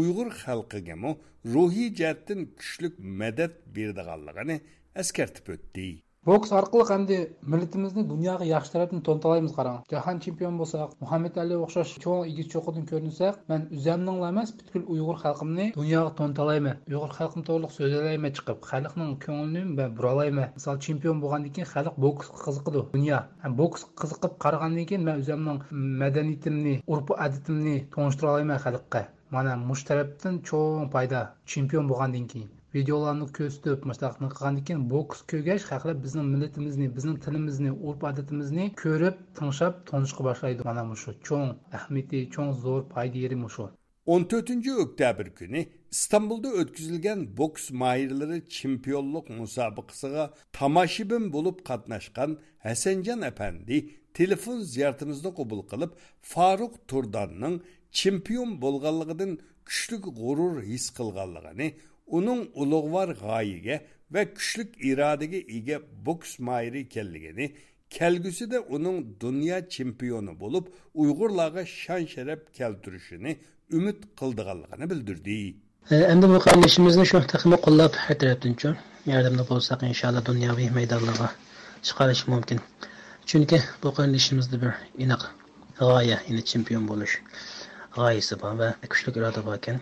uyg'ur xalqigami ruhiy jihatdan kuchlik madad berdiganligini eskartib o'tdi. Boks orqali endi millatimizni dunyoga yaxshi tarafini to'ntalaymiz qarang jahon chempion bo'lsak muhammad ali o'xshash cho'ng yigit cho'qidan ko'rinsak man o'zimningla emas butkul uyg'ur xalqimni dunyoga to'ntalayman uyg'ur xalqim to'liq so'zlayman chiqib xalqning ko'nglini man buralayman misol chempion bo'lgandan keyin xalq boks qiziqidi dunyo boks qiziqib qaragandan keyin man o'zimning madaniyatimni urf odatimni tonishtira olmayman xalqqa mana mush tarafdan cho'ng foyda chempion bo'lgandan keyin videolarni ko'rsatib mashaqni qilgandan keyin boks ko'rgach haqlar bizning millatimizni bizning tilimizni urf odatimizni ko'rib tinglab tanishga boshlaydi mana shu cho'ng ahamiyati cho'ng zo'r foyda yeri shu 14 oktyabr günü İstanbul'da ötküzülgen boks mahirleri çempiyonluk musabıqısıga tamaşibin bulup katnaşkan Hasancan Efendi telefon ziyaretimizni qabul qilib Faruk Turdanның çempion bo'lganligidan kuchli g'urur his qilganligini uning ulug'vor g'oyaga va kuchli irodaga ega boks mayri ekanligini kelgusida uning dunyo chempioni bo'lib uyg'urlarga shon sharaf keltirishini umid qildiganligini bildirdi. E, endi bu qarindoshimizni shu taqimi qo'llab har tarafdan yordamda bo'lsak inshaalloh dunyoviy maydonlarga chiqarish mumkin. Chunki bu qarindoshimizda bir aniq g'oya ya'ni chempion bo'lish g'oyasi bor va kuchli iroda bor ekan.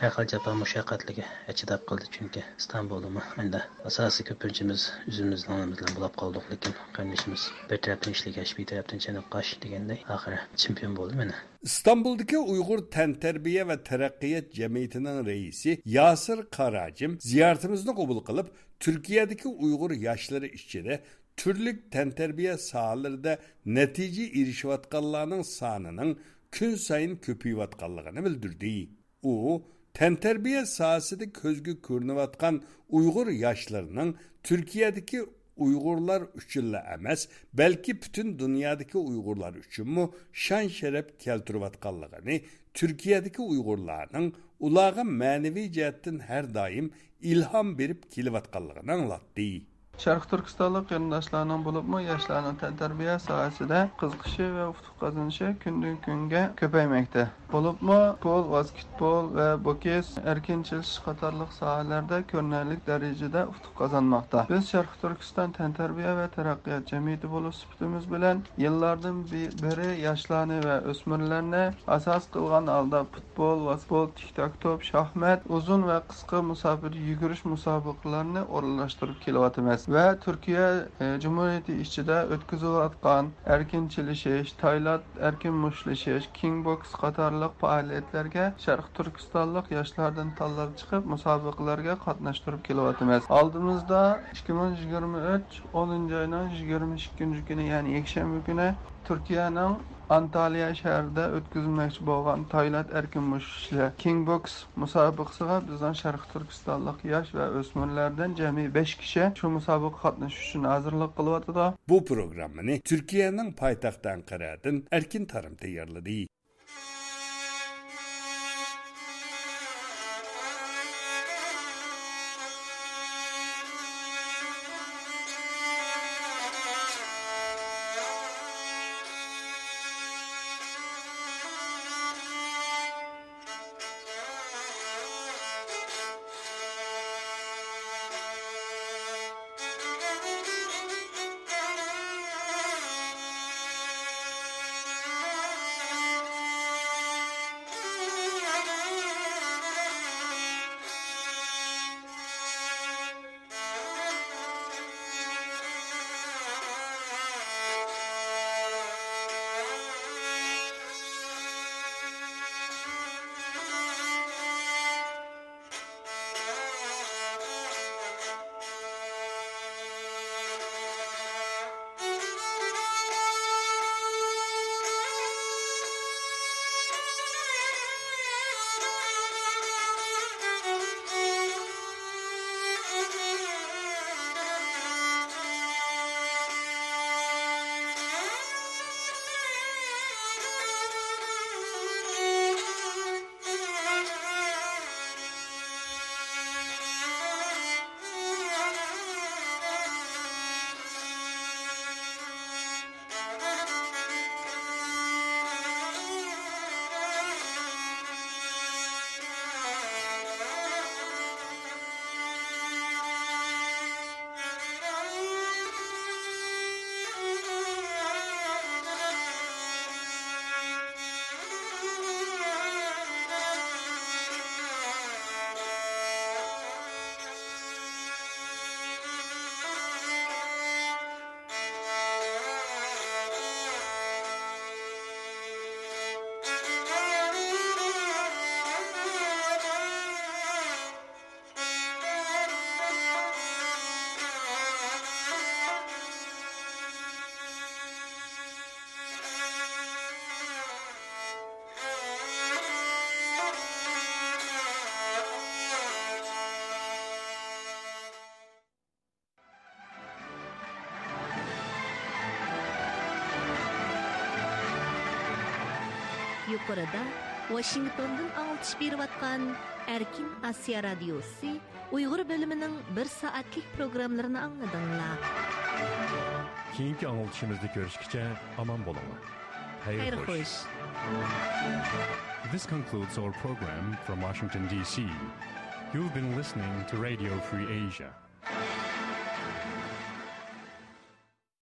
Heqil japa mushaqqatliga chidab qildi chunki Istanbulimi endi asosiy ko'pinchimiz o'zimizni bilan bo'lib qoldik lekin qarindishimiz bir tarafdan ishlagash bir tarafdan chanab qash deganday oxiri chempion bo'ldi mana İstanbul'daki Uygur Ten Terbiye ve Terakkiyat Cemiyeti'nin reisi Yasir Karacim ziyaretimizni kabul kılıp Türkiye'deki Uygur yaşları işçide türlük tenterbiye sahalarında netice erişivatkallarının sanının kün sayın köpüyvatkallarını bildirdi. O tantarbiya sohasida ko'zga ko'rinayotgan uyg'ur yoshlarining turkiyadagi uyg'urlar uchunla emas balki butun dunyodagi uyg'urlar uchunmi shon sharaf keltirayotganligini turkiyadagi uyg'urlarning ularga ma'naviy jihatdan har doim ilhom berib kelayotganligini anglatdi sharq turkistonlik qarindoshlarning bo'libmi? Yoshlarning tantarbiya sohasida qiziqishi va ufuq qozonishi kundan kunga ko'paymoqda. Bo'libmi? Pol basketbol va boks erkin chilish qatorliq sohalarda ko'rinarli darajada ufuq qozonmoqda. Biz sharq turkiston tantarbiya va taraqqiyot jamiyati bo'lib sifatimiz bilan yillardan beri yoshlarni va o'smirlarni asos qilgan holda futbol basketbol tiktok top shaxmat uzun va qisqa musofir yugurish musobaqalarini o'rinlashtirib kelyapmiz. Va turkiya e, jumuriyati ichida o'tkazilayotgan erkin chilishish tayland erkin mushtlashish kingboks qatorliq faoliyatlarga sharq turkistonlik yoshlardan tanlab chiqib musobaqalarga qatnashtirib kelyapmiz. Oldimizda ikki ming yigirma uch o'ninchi oyning yigirma ikkinchi kuni ya'ni yakshanba kuni turkiyaning antaliya shahrida o'tkazilmoqchi bo'lgan Tayland erkin mushishlar Kingbox musobaqasiga bizdan Sharq Turkistonlik yosh va o'smirlardan jami 5 kishi shu musobaqa qatnashish uchun hozirlik qilyotidi Bu programmani Turkiyaning poytaxti Anqaradan Erkin Tarim tayyorladi. Yuqorida Washingtondan аңлатыш беріп атқан Erkin Asiya Radyosu Uyghur bölümünün bir saatlik programlarını anladыңlar. Keyingi anıltışımızda görüşkice aman bolama. Hayır, Hayır hoş. hoş. This concludes our program from Washington, D.C. You've been listening to Radio Free Asia.